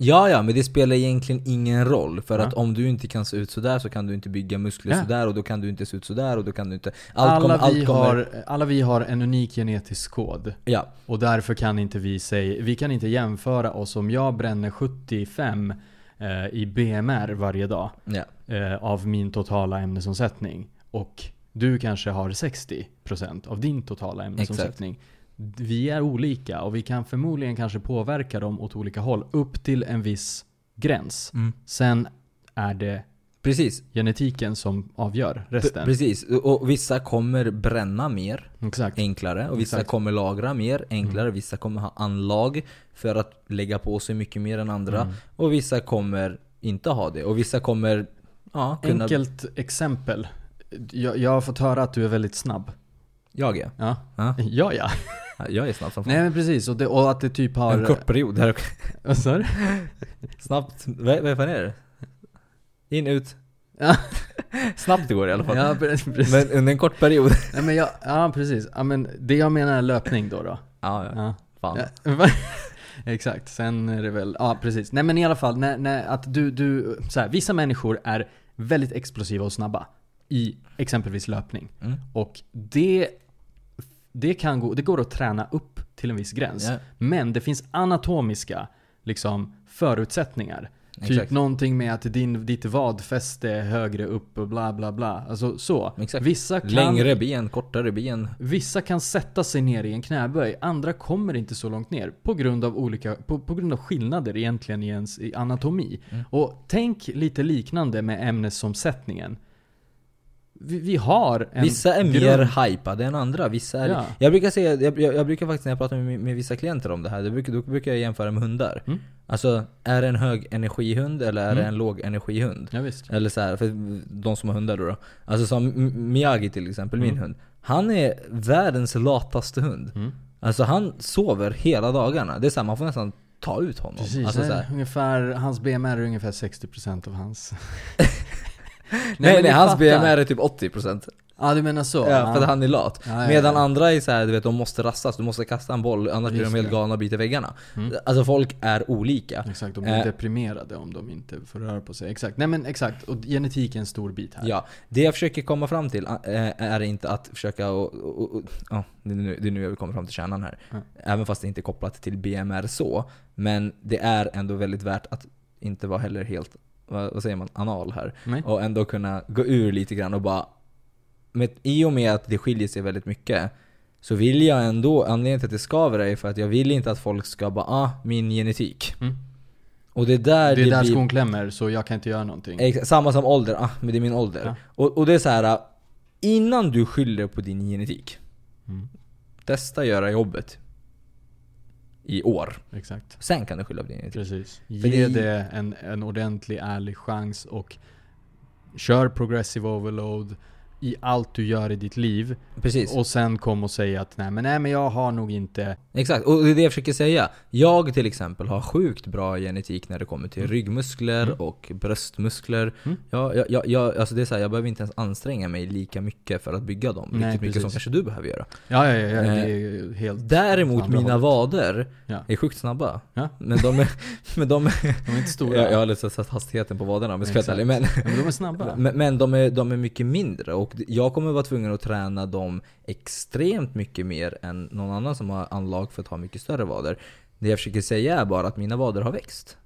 Ja, ja, men det spelar egentligen ingen roll. För Ja. att om du inte kan se ut sådär så kan du inte bygga muskler Ja. sådär och då kan du inte se ut sådär och då kan du inte... Allt alla, kommer, allt vi kommer, har, alla vi har en unik genetisk kod. Ja, Och därför kan inte vi säga, vi kan inte jämföra oss om jag bränner 75 eh, i BMR varje dag ja. eh, av min totala ämnesomsättning. Och du kanske har 60% av din totala ämnesomsättning. Vi är olika och vi kan förmodligen kanske påverka dem åt olika håll upp till en viss gräns. Mm. Sen är det Precis. genetiken som avgör resten. Precis. Och vissa kommer bränna mer, Exakt. enklare. Och vissa Exakt. Mm. kommer lagra mer, enklare. Vissa kommer ha anlag för att lägga på sig mycket mer än andra. Mm. Och vissa kommer inte ha det. Och vissa kommer ja, kunna... Enkelt exempel. Jag, jag har fått höra att du är väldigt snabb. Jag är. Ja, Ja, ja. ja. jag är snabb som fan. Nej men precis, och, det, och att det typ har... En kort period. Här. Vad sa du? Snabbt. Vad, vad fan är det? In, ut. Ja. Snabbt det går i alla fall. Ja, precis. Men under en kort period. Nej, men jag, ja precis. Ja, men det jag menar är löpning då. då. Ja, ja. Ja. Fan. Ja? Exakt, sen är det väl, ja precis. Nej men i alla fall, när, när, att du, du, så här, vissa människor är väldigt explosiva och snabba i exempelvis löpning. Mm. Och det, det, kan gå, det går att träna upp till en viss gräns. Ja. Men det finns anatomiska liksom, förutsättningar. Typ Exakt. någonting med att din, ditt vadfäste är högre upp och bla bla bla. Alltså så. Exakt. Vissa kan, Längre ben, kortare ben. Vissa kan sätta sig ner i en knäböj, andra kommer inte så långt ner. På grund av, olika, på, på grund av skillnader egentligen i ens i anatomi. Mm. Och tänk lite liknande med ämnesomsättningen. Vi, vi har en Vissa är grund. mer hypade än andra, vissa är... Ja. Jag brukar säga, jag, jag, jag brukar faktiskt när jag pratar med, med vissa klienter om det här, då brukar, då brukar jag jämföra med hundar. Mm. Alltså, är det en hög energihund eller är det Mm. en låg energihund? Ja, visst. Eller så här, för de som har hundar då, då. Alltså som Miyagi till exempel, min Mm. hund. Han är världens lataste hund. Mm. Alltså han sover hela dagarna. Det är såhär, man får nästan ta ut honom. Precis, alltså, så här. ungefär, hans BMR är ungefär 60% av hans. Nej, men nej, hans fattar. BMR är typ 80%. Ja du menar så? Ja, för att han är lat. Ja, ja, Medan ja. andra är så här, du vet, de måste rastas, du måste kasta en boll, annars blir Just de helt galna och biter väggarna. Mm. Alltså folk är olika. Exakt, de blir Eh. deprimerade om de inte får röra på sig. Exakt, nej men exakt. Och genetik är en stor bit här. Ja, det jag försöker komma fram till äh, är inte att försöka och, och, och ja, det, är nu, det är nu jag vill komma fram till kärnan här. Ja. Även fast det inte är kopplat till BMR så. Men det är ändå väldigt värt att inte vara heller helt, vad, säger man, anal här. Nej? Och ändå kunna gå ur lite grann och bara... Med, I och med att det skiljer sig väldigt mycket så vill jag ändå, anledningen till att det skaver är för att jag vill inte att folk ska bara ah, min genetik. Mm. Och det är där Det är där blir... skon klämmer, så jag kan inte göra någonting. Exa- samma som ålder, ah men det är min ålder. Ja. Och, och det är så här. ah, innan du skyller på din genetik, Mm. testa göra jobbet. I år. Exakt. Sen kan du skylla på din genetik. Precis. Ge det- det en, en ordentlig, ärlig chans och kör progressive overload i allt du gör i ditt liv. Precis. Och sen kom och säga att nej men, nej men jag har nog inte... Exakt, och det är det jag försöker säga. Jag till exempel har sjukt bra genetik när det kommer till ryggmuskler Mm. och bröstmuskler. Mm. Jag, jag, jag, jag, alltså det är så här, jag behöver inte ens anstränga mig lika mycket för att bygga dem. Nej, Riktigt mycket som kanske du behöver göra. Ja, ja, ja, ja Eh, det är ju helt... Däremot mina hållet. vader Ja. är sjukt snabba. Ja. Men de är... Men de är De är inte stora. jag, jag har lite satt hastigheten på vaderna om jag ska vara. Men, men de är snabba. men, men de, är, de är mycket mindre och jag kommer vara tvungen att träna dem extremt mycket mer än någon annan som har anlag för att ha mycket större vader. Det jag försöker säga är bara att mina vader har växt.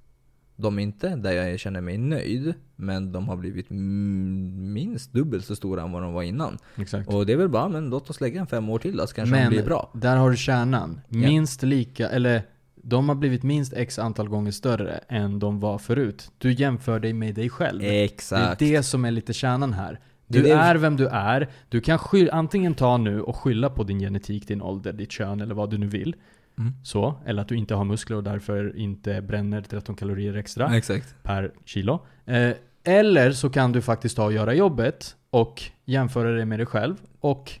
De är inte där jag känner mig nöjd, men de har blivit minst dubbelt så stora än vad de var innan. Exakt. Och det är väl bara, men låt oss lägga en fem år till då, så kanske de Men blir bra. där har du kärnan. Minst lika, eller de har blivit minst x antal gånger större än de var förut. Du jämför dig med dig själv. Exakt. Det är det som är lite kärnan här. Det är Du det- är vem du är. Du kan antingen ta nu och skylla på din genetik, din ålder, ditt kön eller vad du nu vill. Mm. Så, eller att du inte har muskler och därför inte bränner 13 kalorier extra Exakt. per kilo. Eh, eller så kan du faktiskt ta och göra jobbet och jämföra det med dig själv och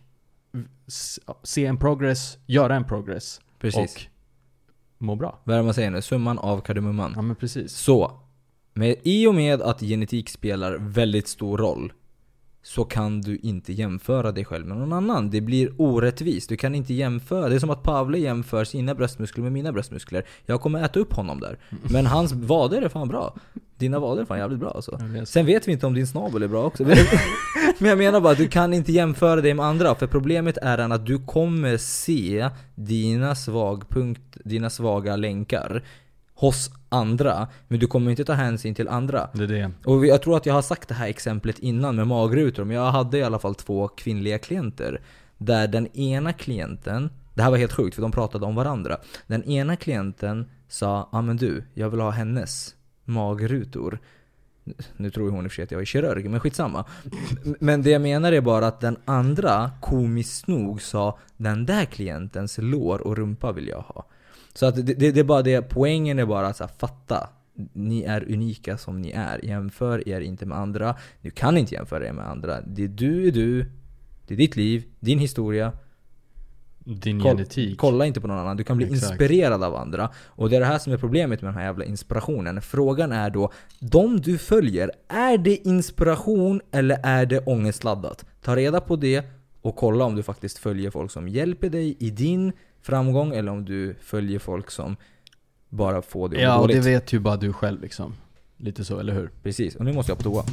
se en progress, göra en progress Precis. och må bra. Vad är det man säger nu? Summan av kardemumman. Ja men precis. Så, med, i och med att genetik spelar väldigt stor roll så kan du inte jämföra dig själv med någon annan. Det blir orättvist. Du kan inte jämföra. Det är som att Pavle jämför sina bröstmuskler med mina bröstmuskler. Jag kommer äta upp honom där. Men hans vader är fan bra. Dina vader är fan jävligt bra alltså. Sen vet vi inte om din snabel är bra också. Men men jag menar bara att du kan inte jämföra dig med andra. För problemet är att du kommer se dina svagpunkt, dina svaga länkar hos andra. Men du kommer inte ta hänsyn till andra. Det är det. Och jag tror att jag har sagt det här exemplet innan med magrutor, men jag hade i alla fall två kvinnliga klienter. Där den ena klienten, det här var helt sjukt för de pratade om varandra. Den ena klienten sa ja men du, jag vill ha hennes magrutor. Nu tror hon i och för sig att jag är kirurg, men skitsamma. Men det jag menar är bara att den andra, komiskt nog, sa den där klientens lår och rumpa vill jag ha. Så att det, det, det är bara det, poängen är bara att så här, fatta. Ni är unika som ni är. Jämför er inte med andra. Du kan inte jämföra er med andra. Det är du är du. Det är ditt liv, din historia. Din Koll- genetik. Kolla inte på någon annan. Du kan bli Exakt. inspirerad av andra. Och det är det här som är problemet med den här jävla inspirationen. Frågan är då, de du följer, är det inspiration eller är det ångestladdat? Ta reda på det och kolla om du faktiskt följer folk som hjälper dig i din framgång eller om du följer folk som bara får att Ja, och det dåligt. vet ju bara du själv liksom. Lite så, eller hur? Precis, och nu måste jag på toa.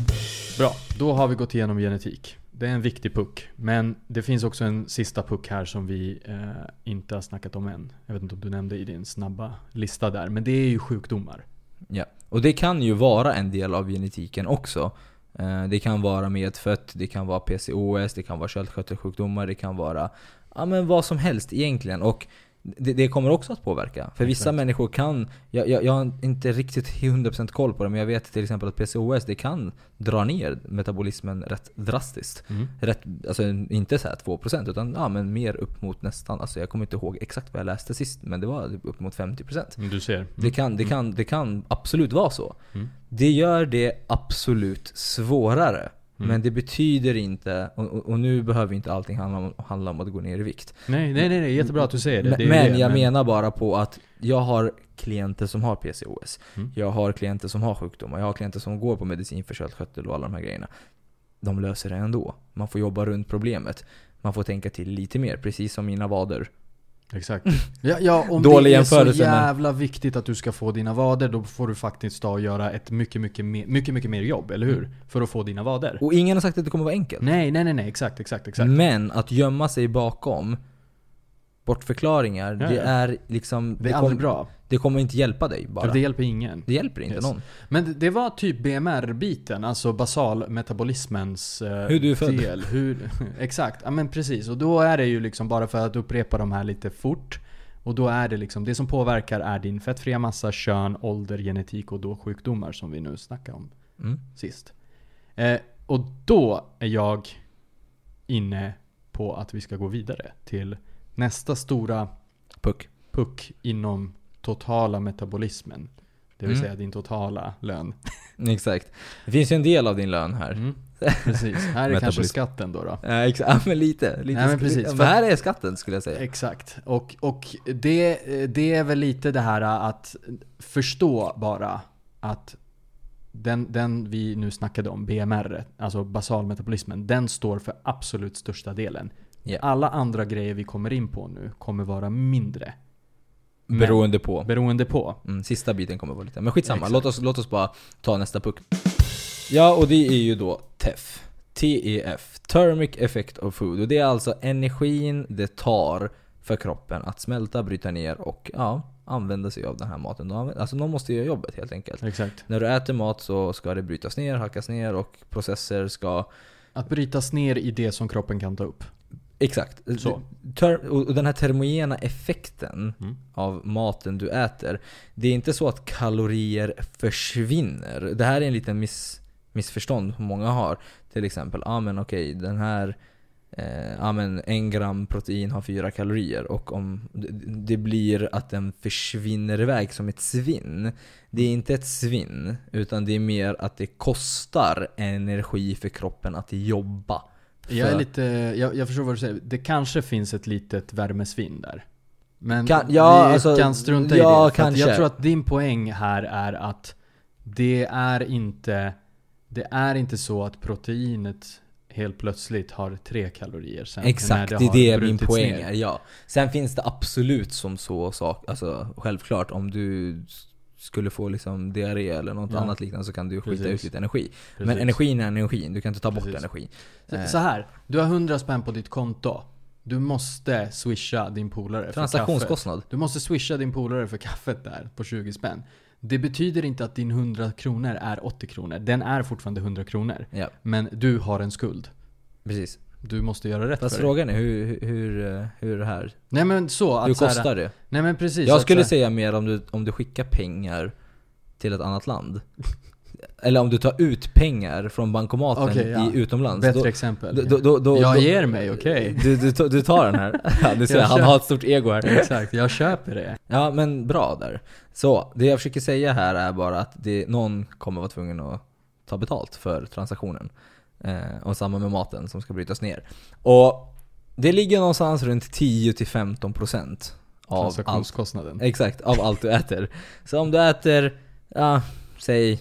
Bra, då har vi gått igenom genetik. Det är en viktig puck. Men det finns också en sista puck här som vi eh, inte har snackat om än. Jag vet inte om du nämnde i din snabba lista där. Men det är ju sjukdomar. Ja. Och det kan ju vara en del av genetiken också. Eh, Det kan vara medfött, det kan vara PCOS, det kan vara sköldkörtelsjukdomar, det kan vara ja, men vad som helst egentligen. Och det, det kommer också att påverka. För vissa Exakt. människor kan, jag, jag, jag har inte riktigt 100% koll på det, men jag vet till exempel att PCOS det kan dra ner metabolismen rätt drastiskt. Mm. Rätt, alltså inte så här 2% utan ja, men mer upp mot nästan, alltså jag kommer inte ihåg exakt vad jag läste sist, men det var typ upp mot 50%. Du ser. Mm. Det kan, det, kan, det kan absolut vara så. Mm. Det gör det absolut svårare. Mm. Men det betyder inte, och, och, nu behöver inte allting handla om, handla om att gå ner i vikt. Nej, nej, nej, nej, jättebra att du säger det. Men, det men det, jag menar bara på att jag har klienter som har PCOS. Mm. Jag har klienter som har sjukdomar. Jag har klienter som går på medicin för sköldkörtel och alla de här grejerna. De löser det ändå. Man får jobba runt problemet. Man får tänka till lite mer, precis som mina vader. Exakt. Ja, ja om Dålig det är så jämförelse, men- jävla viktigt att du ska få dina vader, då får du faktiskt ta och göra ett mycket, mycket mer, mycket, mycket mer jobb, eller hur? Mm. För att få dina vader. Och ingen har sagt att det kommer vara enkelt. Nej, nej, nej, nej, exakt, exakt, exakt. Men att gömma sig bakom bortförklaringar, Ja, det ja. är liksom... Det är kom- aldrig bra. Det kommer inte hjälpa dig bara. Det Det, hjälper ingen. hjälper inte Yes. någon. Men det- det var typ BMR-biten, alltså basalmetabolismens eh, Hur du är född. del. Hur, exakt, ja men precis. Och då är det ju liksom bara för att upprepa de här lite fort. Och då är det liksom, det som påverkar är din fettfria massa, kön, ålder, genetik och då sjukdomar som vi nu snackade om Mm. sist. Eh, och då är jag inne på att vi ska gå vidare till nästa stora Puck. puck inom totala metabolismen. Det vill Mm. säga din totala lön. Exakt. Det finns ju en del av din lön här. Mm. Precis, här är kanske skatten då. då. Ja, exakt. Men lite. lite Nej, men precis. Men För- här är skatten skulle jag säga. Exakt. Och, och det, det är väl lite det här att förstå bara att den, den vi nu snackade om, BMR, alltså basalmetabolismen, den står för absolut största delen. Ja. Alla andra grejer vi kommer in på nu kommer vara mindre. Men- Beroende på. Beroende på. Mm, sista biten kommer vara lite. Men skitsamma, Exakt. låt oss, låt oss bara ta nästa puck. Ja, och det är ju då TEF. TEF. Thermic Effect of Food. Och det är alltså energin det tar för kroppen att smälta, bryta ner och ja, använda sig av den här maten. Alltså någon måste göra jobbet helt enkelt. Exakt. När du äter mat så ska det brytas ner, hackas ner och processer ska Att brytas ner i det som kroppen kan ta upp. Exakt. Så. Ter- och den här termogena effekten Mm. av maten du äter. Det är inte så att kalorier försvinner. Det här är en liten miss, missförstånd som många har. Till exempel, ah, men okej den här eh, ja men en gram protein har fyra kalorier och om det, det blir att den försvinner iväg som ett svinn. Det är inte ett svinn, utan det är mer att det kostar energi för kroppen att jobba. Jag är lite, jag, jag förstår vad du säger. Det kanske finns ett litet värmesvinn där. Men Kan- ja, vi alltså, kan strunta ja, i det. Kanske. jag tror att din poäng här är att det är inte Det är inte så att proteinet helt plötsligt har tre kalorier sen. Exakt, när det är har det min poäng är. Ja. Sen finns det absolut som så sak, alltså självklart om du skulle få liksom diarré eller något Ja. annat liknande så kan du skita Precis. ut lite energi. Precis. Men energin är energin, du kan inte ta bort Precis. energi. Så, Eh. så här, du har 100 spänn på ditt konto. Du måste swisha din polare för kaffet. Transaktionskostnad. Du måste swisha din polare för kaffet där på 20 spänn. Det betyder inte att din 100 kronor är 80 kronor. Den är fortfarande 100 kronor. Ja, Men du har en skuld. precis. Du måste göra rätt Fast för frågan är hur, hur, hur, det här? Nej men så att Hur så här- kostar det? Nej men precis. Jag att skulle så här- säga mer om du, om du skickar pengar till ett annat land. Eller om du tar ut pengar från bankomaten Okej, ja. i utomlands. Bättre exempel. då, då, då, då, jag då- ger mig, okej? Du, du, ta- du tar den här. Ja, du ser, Jag han kör. har ett stort ego här. Exakt, jag köper det. Ja men bra där. Så, det jag försöker säga här är bara att det, någon kommer vara tvungen att ta betalt för transaktionen. Eh, och samma med maten som ska brytas ner. Och det ligger någonstans runt 10-15% av allt. Exakt, av allt du äter. Så om du äter, ja, säg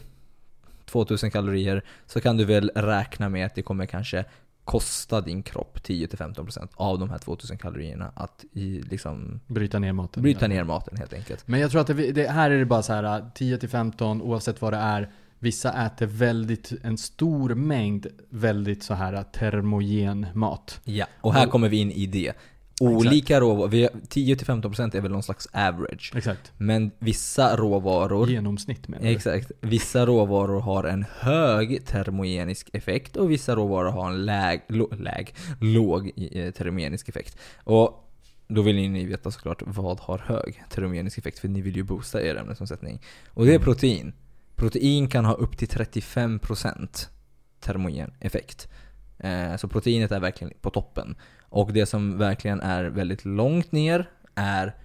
2000 kalorier så kan du väl räkna med att det kommer kanske kosta din kropp 10-15% av de här 2000 kalorierna att i, liksom Bryta ner maten. bryta ner maten helt enkelt. Men jag tror att det, det, här är det bara så här 10-15 oavsett vad det är. Vissa äter väldigt, en stor mängd väldigt så här termogen mat. Ja, och här Och- kommer vi in i det. Olika råvaror, vi har- 10-15% är väl någon slags average. Exakt. Men vissa råvaror Genomsnitt menar du? Exakt. Vissa råvaror har en hög termogenisk effekt och vissa råvaror har en läg, läg, låg eh, termogenisk effekt. Och då vill ni veta såklart vad har hög termogenisk effekt för ni vill ju boosta er ämnesomsättning. Och det är Mm. protein. Protein kan ha upp till 35% termogen effekt. Eh, så proteinet är verkligen på toppen. Och det som verkligen är väldigt långt ner är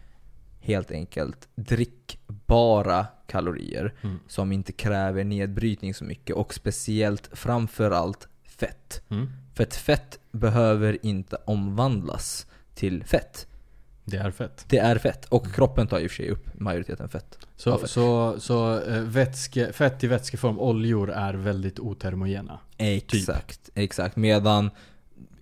helt enkelt drickbara kalorier Mm. som inte kräver nedbrytning så mycket och speciellt framförallt fett. Mm. För ett fett behöver inte omvandlas till fett. Det är fett. Det är fett. Och kroppen tar i och för sig upp majoriteten fett. Så, fett. så, så eh, vätske, fett i vätskeform, oljor, är väldigt otermogena. Exakt, exakt. Medan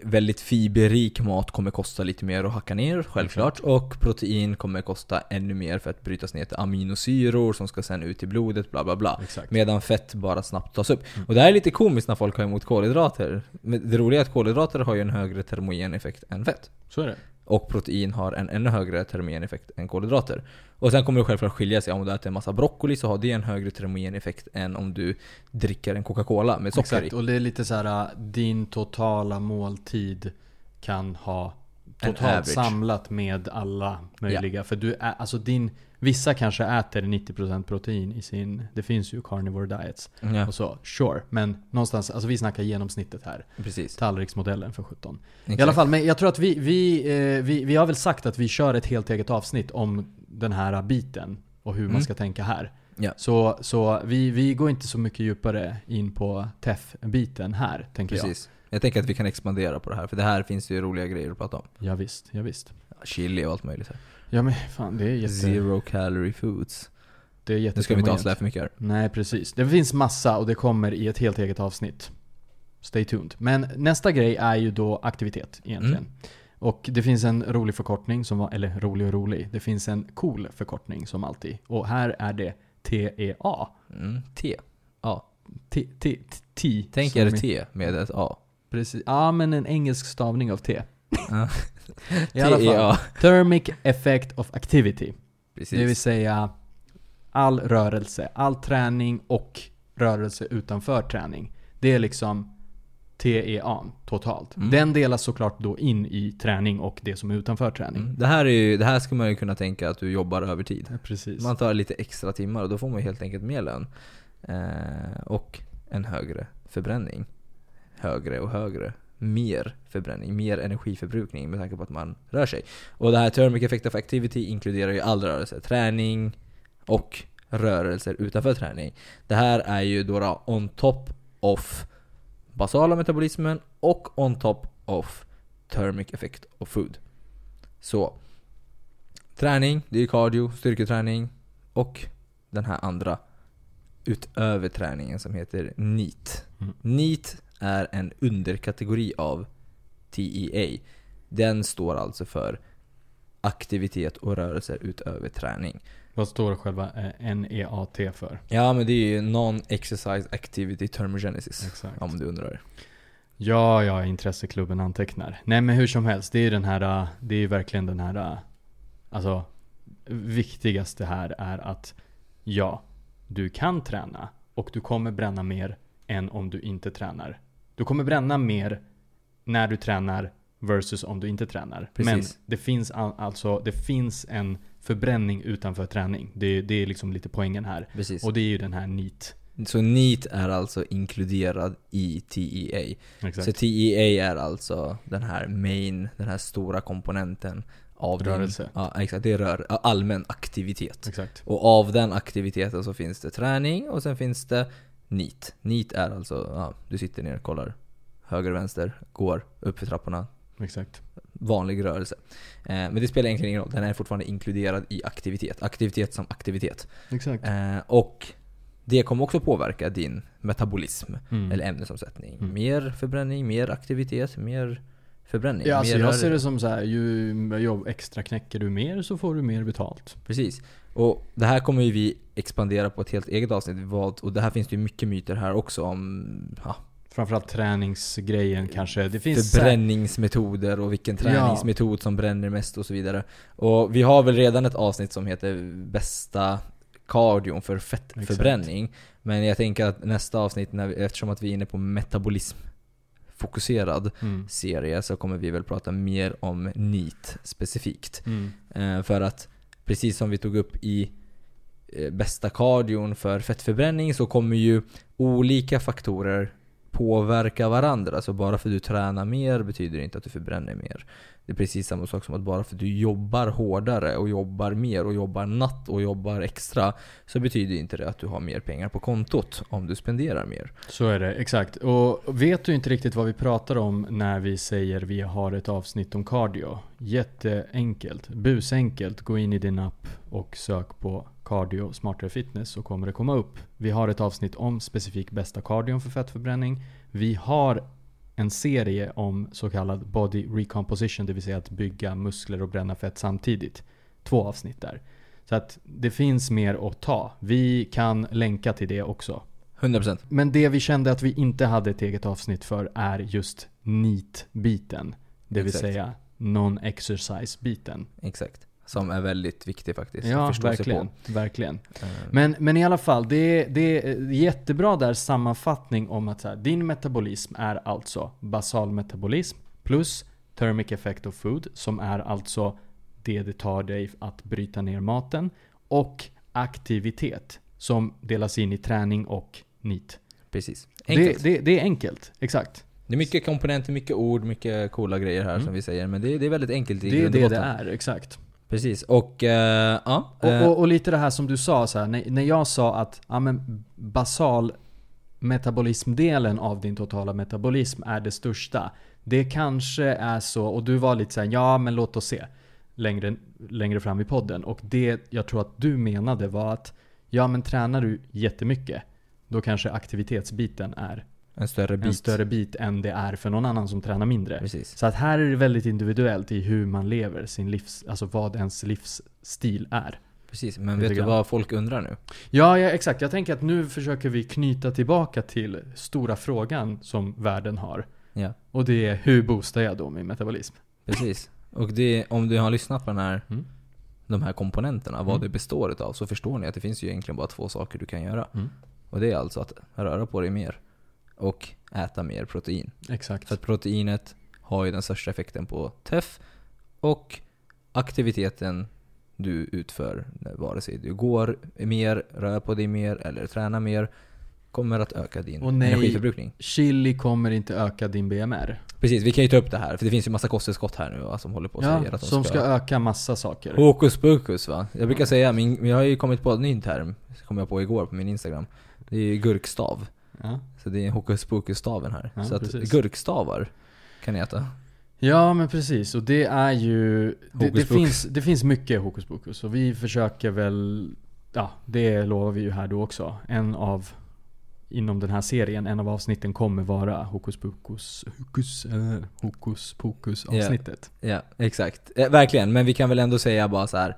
väldigt fiberrik mat kommer kosta lite mer att hacka ner, självklart. Och protein kommer kosta ännu mer för att brytas ner till aminosyror som ska sen ut i blodet, bla bla bla. Exakt. Medan fett bara snabbt tas upp. Mm. Och det här är lite komiskt när folk har emot kolhydrater. Men det roliga är att kolhydrater har ju en högre termogen effekt än fett. Så är det. Och protein har en ännu högre termogen effekt än kolhydrater. Och sen kommer det självklart skilja sig. Om du äter en massa broccoli så har det en högre termogen effekt än om du dricker en Coca-Cola med socker Exakt, i. och det är lite så här: äh, din totala måltid kan ha totalt samlat med alla möjliga. För du är, alltså din, vissa kanske äter 90% protein i sin, det finns ju carnivore diets Ja, och så, sure. Men någonstans, alltså vi snackar genomsnittet här. precis. Tallriksmodellen för 17. I Exakt. alla fall, men jag tror att vi, vi, eh, vi, vi har väl sagt att vi kör ett helt eget avsnitt om den här biten och hur man Mm. ska tänka här. Ja. Så, så vi, vi går inte så mycket djupare in på TEF-biten här, tänker Precis. Jag tänker att vi kan expandera på det här, för det här finns ju roliga grejer att prata om. jag. Ja, visst, ja, visst. Chili och allt möjligt här. Ja men fan det är jätte... Zero calorie foods. Det är jätte Nu ska vi inte avslöja för mycket här. Nej precis. Det finns massa och det kommer i ett helt eget avsnitt. Stay tuned. Men nästa grej är ju då aktivitet egentligen. Mm. Och det finns en rolig förkortning som var, eller rolig och rolig. Det finns en cool förkortning som alltid. Och här är det TEA. Mm. T. Ja. T, T, T. Tänk er T med ett A. Precis. Ja men en engelsk stavning av T. I alla fall. T-E-A. Thermic effect of activity. Precis. Det vill säga all rörelse, all träning och rörelse utanför träning. Det är liksom TEA totalt. Mm. Den delas såklart då in i träning och det som är utanför träning. Mm. Det, här är ju, det här ska man ju kunna tänka att du jobbar övertid. Ja, Precis. Man tar lite extra timmar och då får man helt enkelt mer lön. Eh, och en högre förbränning. Högre och högre. Mer förbränning, mer energiförbrukning med tanke på att man rör sig. Och det här Thermic Effect of Activity inkluderar ju all rörelse. Träning och rörelser utanför träning. Det här är ju då, on top of basala metabolismen och on top of Thermic Effect of Food. Så Träning, det är cardio, styrketräning och den här andra utöver träningen som heter NEAT. Mm. NEAT är en underkategori av TEA. Den står alltså för aktivitet och rörelser utöver träning. Vad står själva eh, NEAT för? Ja men det är ju Non-Exercise Activity Thermogenesis. Exakt. Om du undrar. Ja, ja, intresseklubben antecknar. Nej men hur som helst, det är ju den här, äh, det är ju verkligen den här, äh, alltså viktigaste här är att ja, du kan träna och du kommer bränna mer än om du inte tränar. Du kommer bränna mer när du tränar versus om du inte tränar. Precis. Men det finns al- alltså, det finns en förbränning utanför träning. Det, det är liksom lite poängen här. Precis. Och det är ju den här NEAT. Så NEAT är alltså inkluderad i TEA. Exakt. Så TEA är alltså den här main, den här stora komponenten av din- Rörelse. ja exakt, det är rör, allmän aktivitet. Exakt. Och av den aktiviteten så finns det träning och sen finns det NEAT. NEAT är alltså, ja, du sitter ner, kollar höger, vänster, går upp för trapporna. Exakt. Vanlig rörelse. Eh, men det spelar egentligen ingen roll, den är fortfarande inkluderad i aktivitet. Aktivitet som aktivitet. Exakt. Eh, och det kommer också påverka din metabolism. Mm. Eller ämnesomsättning. Mm. Mer förbränning, mer aktivitet, mer förbränning. Ja, alltså mer jag ser det som så här, ju jobb extra knäcker du mer så får du mer betalt. Precis. Och det här kommer ju vi expandera på ett helt eget avsnitt. Vad, och det här finns det ju mycket myter här också om ja, Framförallt träningsgrejen kanske. Det finns förbränningsmetoder och vilken träningsmetod som bränner mest och så vidare. Och vi har väl redan ett avsnitt som heter Bästa kardion för fettförbränning. Men jag tänker att nästa avsnitt, när vi, eftersom att vi är inne på metabolism fokuserad Mm. serie så kommer vi väl prata mer om NEAT specifikt. Mm. Eh, för att precis som vi tog upp i eh, bästa kardion för fettförbränning så kommer ju olika faktorer påverka varandra. Så bara för att du tränar mer betyder det inte att du förbränner mer. Det är precis samma sak som att bara för att du jobbar hårdare och jobbar mer och jobbar natt och jobbar extra så betyder inte det att du har mer pengar på kontot om du spenderar mer. Så är det, exakt. Och vet du inte riktigt vad vi pratar om när vi säger vi har ett avsnitt om cardio? Jätteenkelt, busenkelt. Gå in i din app och sök på cardio smartare fitness så kommer det komma upp. Vi har ett avsnitt om specifik bästa cardion för fettförbränning. Vi har en serie om så kallad body recomposition, det vill säga att bygga muskler och bränna fett samtidigt. Två avsnitt där. Så att det finns mer att ta. Vi kan länka till det också. 100%. Men det vi kände att vi inte hade ett eget avsnitt för är just NEAT-biten. Det vill Exakt. säga non-exercise-biten. Exakt. Som är väldigt viktig faktiskt. Ja, verkligen. verkligen. Eh, Men, men i alla fall, det är, det är jättebra där sammanfattning om att här, din metabolism är alltså basal metabolism plus thermic effect of food som är alltså det det tar dig att bryta ner maten och aktivitet som delas in i träning och NEAT. Precis. Det, Enkelt. Det, det, det är enkelt, exakt. är mycket komponenter, mycket ord, mycket coola grejer här Mm. som vi säger. Men det, det är väldigt enkelt i Det är det det är, exakt. Precis. Och eh, ja. Och, eh, och, och lite det här som du sa, så här, när, när jag sa att ja, men basal metabolismdelen av din totala metabolism är det största. Det kanske är så, och du var lite såhär, ja men låt oss se. Längre, längre fram i podden. Och det jag tror att du menade var att, ja men tränar du jättemycket, då kanske aktivitetsbiten är en större bit. en större bit än det är för någon annan som tränar mindre. Precis. Så att här är det väldigt individuellt i hur man lever sin livs, alltså vad ens livsstil är. Precis. Men vet du vad folk undrar nu? Ja, ja, exakt. Jag tänker att nu försöker vi knyta tillbaka till stora frågan som världen har. Ja. Och det är hur boostar jag då min metabolism? Precis. Och det, om du har lyssnat på den här, Mm. de här komponenterna, vad Mm. det består utav, så förstår ni att det finns ju egentligen bara två saker du kan göra. Mm. Och det är alltså att röra på dig mer. Och äta mer protein. Exakt. För att proteinet har ju den största effekten på TEF och aktiviteten du utför, vare sig du går mer, rör på dig mer eller tränar mer, kommer att öka din Och nej. energiförbrukning. Chili kommer inte öka din BMR. Precis, vi kan ju ta upp det här, för det finns ju massa kosttillskott här nu va, som håller på och Ja, säger att de som ska öka massa saker. Hokus pokus va? Jag brukar säga, min, jag har ju kommit på en ny term, kom jag på igår på min Instagram. Det är ju gurkstav. Ja. Så det är hokus pokus staven här. Ja, så att precis. gurkstavar kan ni äta. ja, men precis. Och det är ju... Det, det, finns, det finns mycket hokus pokus. Och vi försöker väl... Ja, det lovar vi ju här då också. En av... Inom den här serien, en av avsnitten kommer vara hokus pokus... Hokus, eh, hokus pokus Ja. avsnittet. Ja, exakt. Eh, verkligen, men vi kan väl ändå säga bara så här.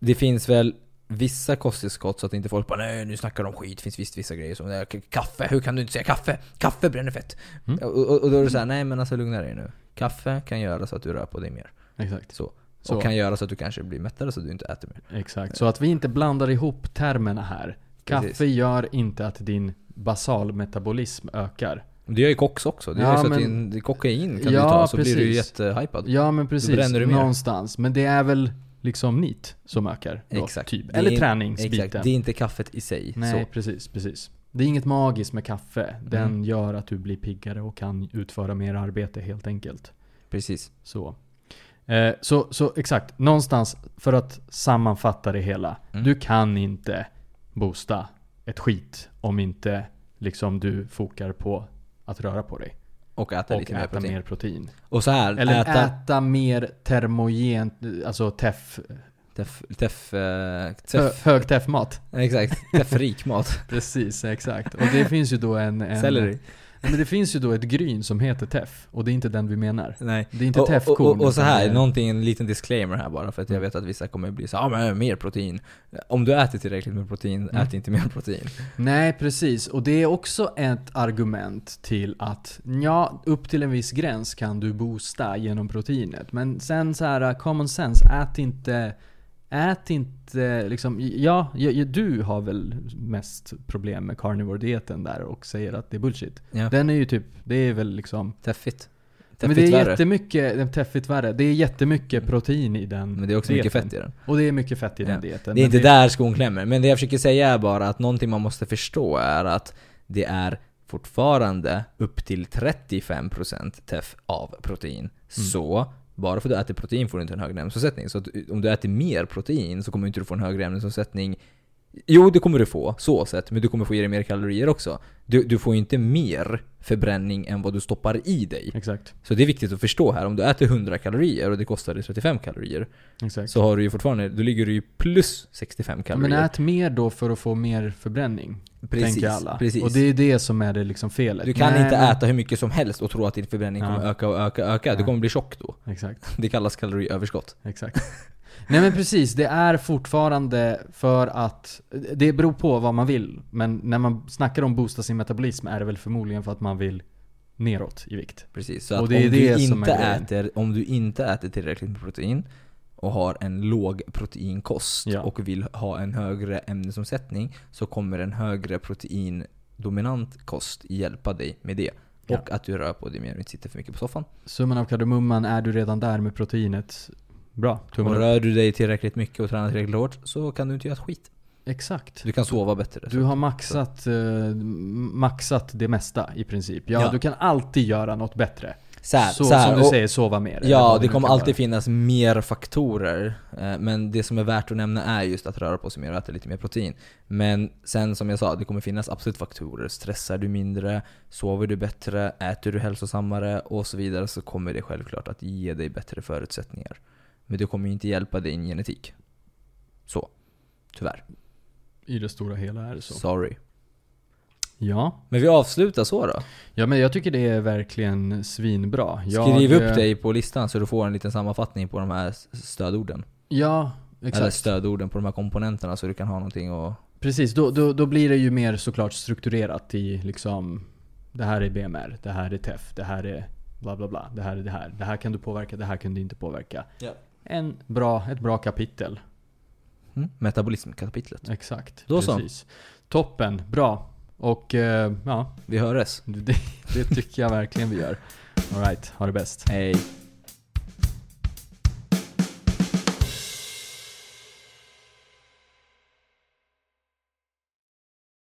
Det finns väl vissa kosttillskott så att inte folk bara nej nu snackar de skit. Finns visst vissa grejer som kaffe, hur kan du inte säga kaffe? Kaffe bränner fett. Mm. Och, och, och då är det så här, nej men alltså lugna dig nu. Kaffe kan göra så att du rör på dig mer. Exakt. Så. Så. Och kan göra så att du kanske blir mättare så att du inte äter mer. Exakt, så att vi inte blandar ihop termerna här. Kaffe Precis. gör inte att din basalmetabolism ökar. Det gör ju koks också. Det gör ju så men- att din, kokain kan Ja, du ta så blir du precis. jättehypad. Ja men precis, bränner du mer. någonstans. Men det är väl liksom NEAT som ökar då, Exakt. typ. Är Eller in- träningsbiten. Exakt, det är inte kaffet i sig. Nej, Så. precis, precis. Det är inget magiskt med kaffe. Den Mm. gör att du blir piggare och kan utföra mer arbete helt enkelt. Precis. Så. Eh, så, så exakt, någonstans för att sammanfatta det hela. Mm. Du kan inte boosta ett skit om inte liksom du fokar på att röra på dig. Och äta och lite mer äta protein. mer protein. Och så här, Eller äta, äta... mer termogent, alltså teff, Teff... Teff... eh, hö, teff hög teffmat. exakt. Teffrik mat. Precis, exakt. Och det finns ju då en... en Selleri. Men det finns ju då ett gryn som heter teff. Och det är inte den vi menar. Nej. Det är inte Och, och, och, och så här, är- någonting, en liten disclaimer här bara för att jag Mm. vet att vissa kommer bli så ja men mer protein. Om du äter tillräckligt med protein, Mm. ät inte mer protein. Nej, precis. Och det är också ett argument till att ja, upp till en viss gräns kan du boosta genom proteinet. Men sen så här, common sense, ät inte ät inte liksom, ja, du har väl mest problem med carnivore-dieten där och säger att det är bullshit. Ja. Den är ju typ, det är väl liksom Teffigt. men det Teffigt är värre. jättemycket, det är teffigt värre. Det är jättemycket protein i den Men det är också mycket dieten. fett i den. Och det är mycket fett i Ja. den dieten. Det är inte där skon klämmer. Men det jag försöker säga är bara att någonting man måste förstå är att det är fortfarande upp till 35% teff av protein. Mm. Så, bara för att du äter protein får du inte en högre ämnesomsättning. Så att eh, om du äter mer protein så kommer du inte få en högre ämnesomsättning Jo, det kommer du få, så sett, men du kommer få i dig mer kalorier också. Du, du får ju inte mer förbränning än vad du stoppar i dig. Exakt. Så det är viktigt att förstå här, om du äter 100 kalorier och det kostar dig 35 kalorier, Exakt. så har du ju fortfarande, då ligger du ju plus 65 Ja, kalorier. men ät mer då för att få mer förbränning. Precis, tänker alla. precis. Och det är det som är det liksom felet. Du kan Nej, inte men- äta hur mycket som helst och tro att din förbränning Ja. kommer öka och öka och öka. Du Ja. kommer bli tjock då. Exakt. Det kallas kaloriöverskott. Exakt. Nej men precis, det är fortfarande för att Det beror på vad man vill. Men när man snackar om boosta sin metabolism är det väl förmodligen för att man vill neråt i vikt. Precis. Så Och det är om, det du som inte är äter, om du inte äter tillräckligt med protein och har en låg proteinkost Ja. och vill ha en högre ämnesomsättning så kommer en högre proteindominant kost hjälpa dig med det. Ja. Och att du rör på dig mer och inte sitter för mycket på soffan. Summan av kardemumman, är du redan där med proteinet? Bra, Och tummen upp. rör du dig tillräckligt mycket och tränar tillräckligt hårt så kan du inte göra ett skit. Exakt. Du kan sova bättre. Du har maxat, eh, maxat det mesta i princip. Ja, Ja. du kan alltid göra något bättre. så här, så, så här, som du och- säger, sova mer. Ja, det kommer alltid vara. finnas mer faktorer. eh, Men det som är värt att nämna är just att röra på sig mer och äta lite mer protein. Men sen som jag sa, det kommer finnas absolut faktorer. Stressar du mindre, sover du bättre, äter du hälsosammare och så vidare så kommer det självklart att ge dig bättre förutsättningar. Men det kommer ju inte hjälpa din genetik. Så. Tyvärr. I det stora hela är det så. Sorry. Ja. Men vi avslutar så då. ja, men jag tycker det är verkligen svinbra. Jag, Skriv eh, upp dig på listan så du får en liten sammanfattning på de här stödorden. Ja, Eller exakt. stödorden på de här komponenterna så du kan ha någonting att Precis, då, då, då blir det ju mer såklart strukturerat i liksom Det här är BMR, det här är TEF, det här är bla bla bla, det här är det här. Det här kan du påverka, det här kan du inte påverka. Ja. En bra, ett bra kapitel. Mm, metabolismkapitlet. Exakt. Då så. precis. Toppen, bra. Och eh, ja, Vi hörs. det, det tycker jag verkligen vi gör. Alright, ha det bäst. Hej.